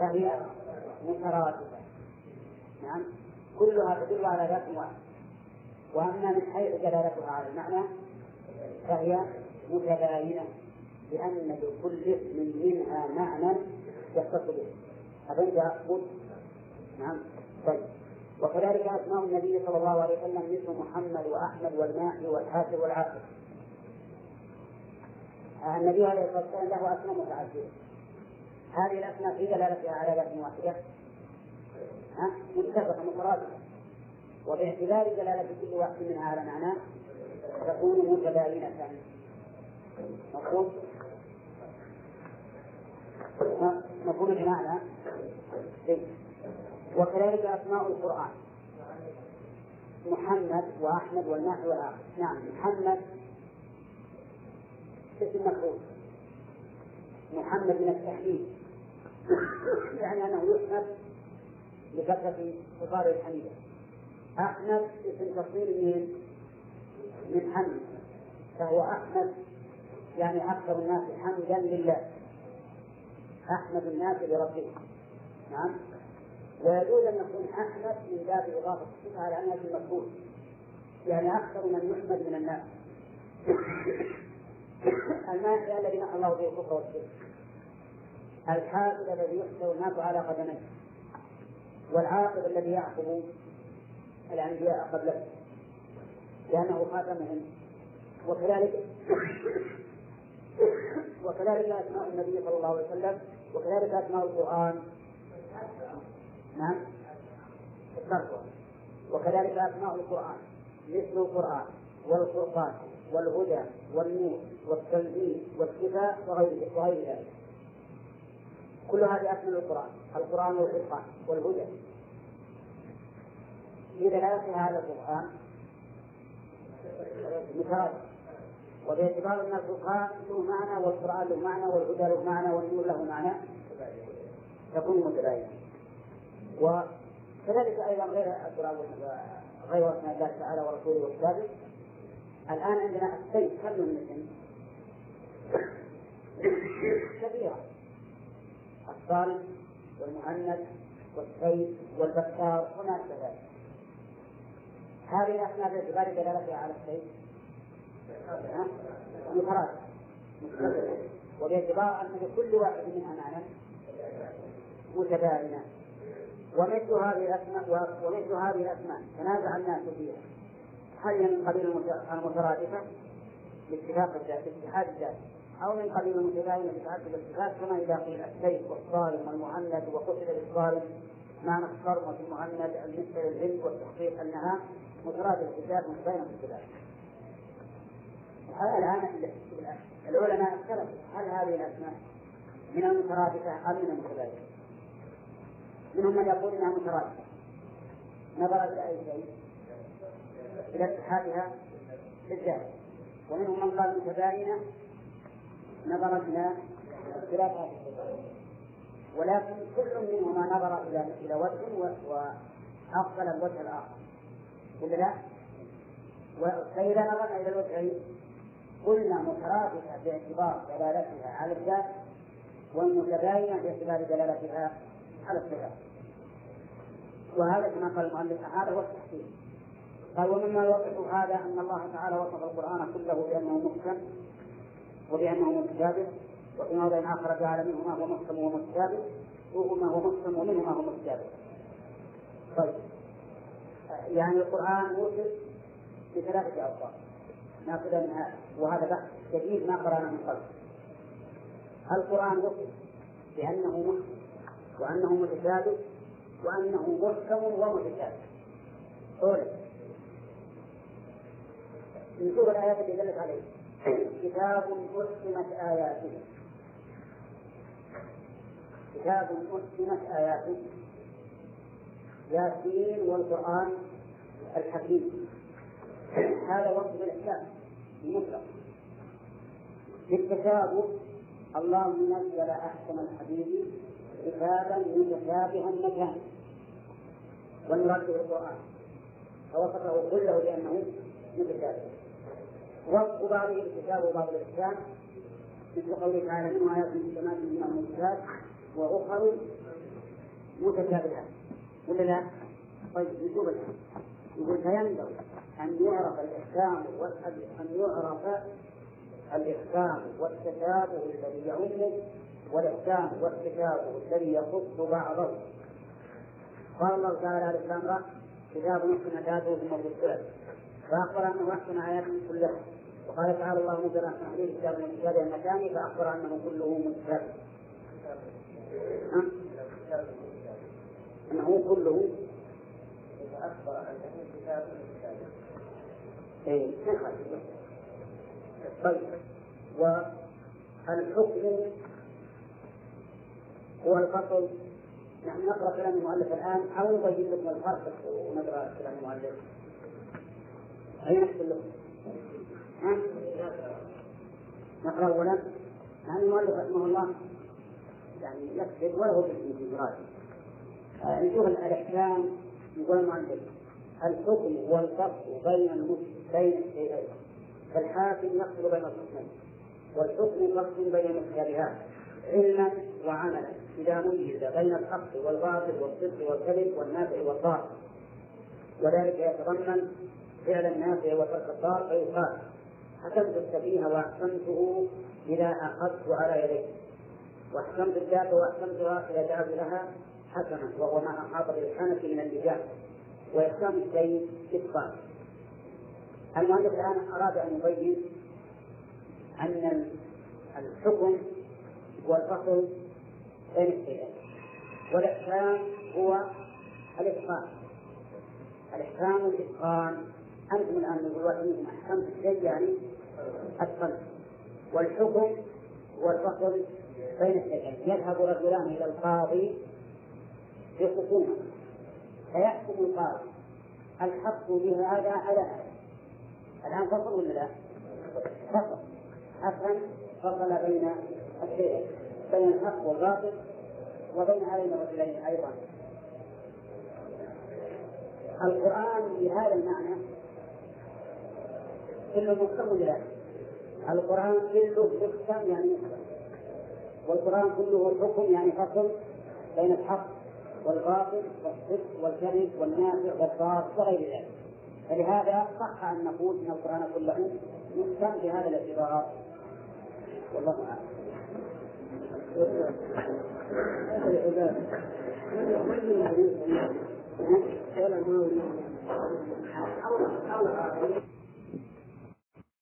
فهي مترادفة. نعم. كلها تدل على ذات واحد. وأما من حيث دلالتها على المعنى فهي متباينة. لأن لكل اسم منها معنى يختص به. أفهمت أقول؟ نعم. طيب. وكذلك أسماء النبي صلى الله عليه وسلم مثل محمد وأحمد والماحي والحاسب والعاقب النبي عليه الصلاة والسلام له أسماء متعددة. هذه الأسماء في دلالتها على ذات واحدة. ها؟ متفقة مترادفة وباعتبار دلالة كل واحد منها على معناه تكون متباينة مفهوم؟ مفهوم بمعنى وكذلك أسماء القرآن. محمد وأحمد والماحي والآخر. نعم محمد. اسم مفعول محمد من التحميد يعني أنه يحمد لكثرة خطابه الحميدة. أحمد اسم تصوير من من حمد. فهو أحمد يعني أكثر الناس حمدا لله. أحمد الناس لربه نعم. ويجوز أن يكون أحمد من باب إضافة الصفة على أنها المفعول يعني أكثر من يحمد من الناس. الماحي الذي نحى الله به الكفر والشرك. الحافظ الذي يحشر الناس على قدميه. والعاقب الذي يعقب الأنبياء قبله. لأنه خاتمهم. وكذلك وكذلك أسماء النبي صلى الله عليه وسلم. وكذلك أسماء القرآن. نعم. وكذلك أسماء القرآن. مثل القرآن والفرقان والهدى والنور والتنزيل والشفاء وغير وغير ذلك. كل هذه أسماء القرآن. القرآن والفرقان والهدى. في دلالة هذا القرآن مترادف وباعتبار أن الفرقان له معنى والقرآن له معنى والهدى له معنى والنور له معنى. تكون متباينة وكذلك أيضا غير القرآن غير أسماء الله تعالى ورسوله وكتابه. الآن عندنا السيف كم من اسم؟ كثيرة الصالح والمؤنث والسيف والبكار وما أشبه ذلك. هذه الأسماء باعتبار دلالتها على السيف مترادفة وباعتبار أن لكل واحد منها معنى متباينة ومثل هذه الأسماء ومثل هذه الأسماء. تنازع الناس فيها. هل هي من قبيل المترادفة؟ باتفاق الذات باتحاد الذات. أو من قبيل المتباينة بتعدد الصفات كما إذا قيل السيف والصارم والمهند وقتل بالصارم معنى الصرم وفي المهند بالنسبة للهند والتحقيق أنها مترادفة في الذات متباينة في الصفات الآن العلماء اختلفوا هل هذه الأسماء من المترادفة أم من المتباينة؟ منهم من يقول إنها مترادفة. نظرا إلى أي شيء؟ إلى اتحادها بالذات ومنهم من قال متباينة نظرا إلى اختلافها ولكن كل منهما نظر إلى إلى وجه وافضل الوجه الآخر. ولا لا؟ فاذا نظرنا إلى الوجهين. قلنا مترادفه باعتبار دلالتها على الذات والمتباينة باعتبار دلالتها على الصفات. وهذا كما قال المؤلف هذا هو التحسين قال ومما يوضح هذا أن الله تعالى وصف القرآن كله بأنه محكم وبأنه متشابه وفي موضع آخر جعل منه ما هو محكم ومتشابه وما هو محكم ومنه ما هو متشابه طيب. يعني القرآن وصف بثلاثة أوصاف. ناخذ من هذا. وهذا بحث جديد ما قرأنا من قبل. القرآن وصف بأنه محكم وأنه متشابه وأنه محكم ومتشابه. قول نشوف الآيات اللي دلت عليه. كتاب أحكمت آياته. كتاب أحكمت آياته. ياسين والقرآن الحكيم. هذا وصف الإحكام المطلق. بالتشابه الله نزل أحسن الحديث كتابا متشابها مكان والمراد به القرآن فوصفه كله بأنه متشابه. وصف بعضه بالكتاب وبعض الإحكام مثل قوله تعالى منه آيات محكمات من المشكلات وأخر متشابهات. ولا لا؟ طيب نشوف الآن. يقول فينبغي أن يعرف الإحكام أن يعرف الإحكام والتشابه الذي يعمه والإحكام والتشابه الذي يخص بعضه. قال الله تعالى الإسلام كتاب محسن آياته ثم فصلت فأخبر أنه أحسن آياته كلها. وقال تعالى الله نزل حديث كتاب من متشابه المكان فأخبر أنه كله متشابه أنه كله فأخبر أنه إيه طيب. والحكم هو الفصل. نحن نقرأ كلام المؤلف الآن أو نبين لكم الفرق ونقرأ كلام المؤلف. نحصل لكم؟ نقرأ اولا. يعني المؤلف رحمه الله يعني يكتب وله في مراده نشوف الأحكام. يقول المؤلف الحكم هو الفرق بين بين الشيئين فالحاكم يفصل بين الحكمين والحكم فصل بين المتشابهات علما وعملا إذا ميز بين الحق والباطل والصدق والكذب والنافع والضار. وذلك يتضمن فعل النافع وترك الضار فيقال حكمت السفيه وأحكمته إذا أخذت على يديه وأحكمت الذات وأحكمتها إذا جعلت لها حكما وهو ما أحاط بالحنف من اللجام وإحكام الشيء إتقان. المؤلف الآن أراد أن يبين أن الحكم هو الفصل بين الشيئين والإحكام هو الإتقان. الإحكام الإتقان أنتم الآن من منكم أحكمت الشيء يعني أتقنت والحكم هو الفصل بين الشيئين يذهب رجلان إلى القاضي في خصومة فيحكم القاضي الحق بهذا على هذا الآن فصل ولا لا؟ فصل. حسن فصل بين الشيئين بين الحق والباطل وبين هذين الرجلين أيضا. القرآن بهذا المعنى كله محكم ولا القرآن كله محكم يعني والقرآن كله حكم يعني فصل بين الحق والباطل والصدق والكذب والنافع والضار وغير ذلك. فلهذا صح أن نقول إن القرآن كله محكم بهذا الاعتبار. والله أعلم. ولا ما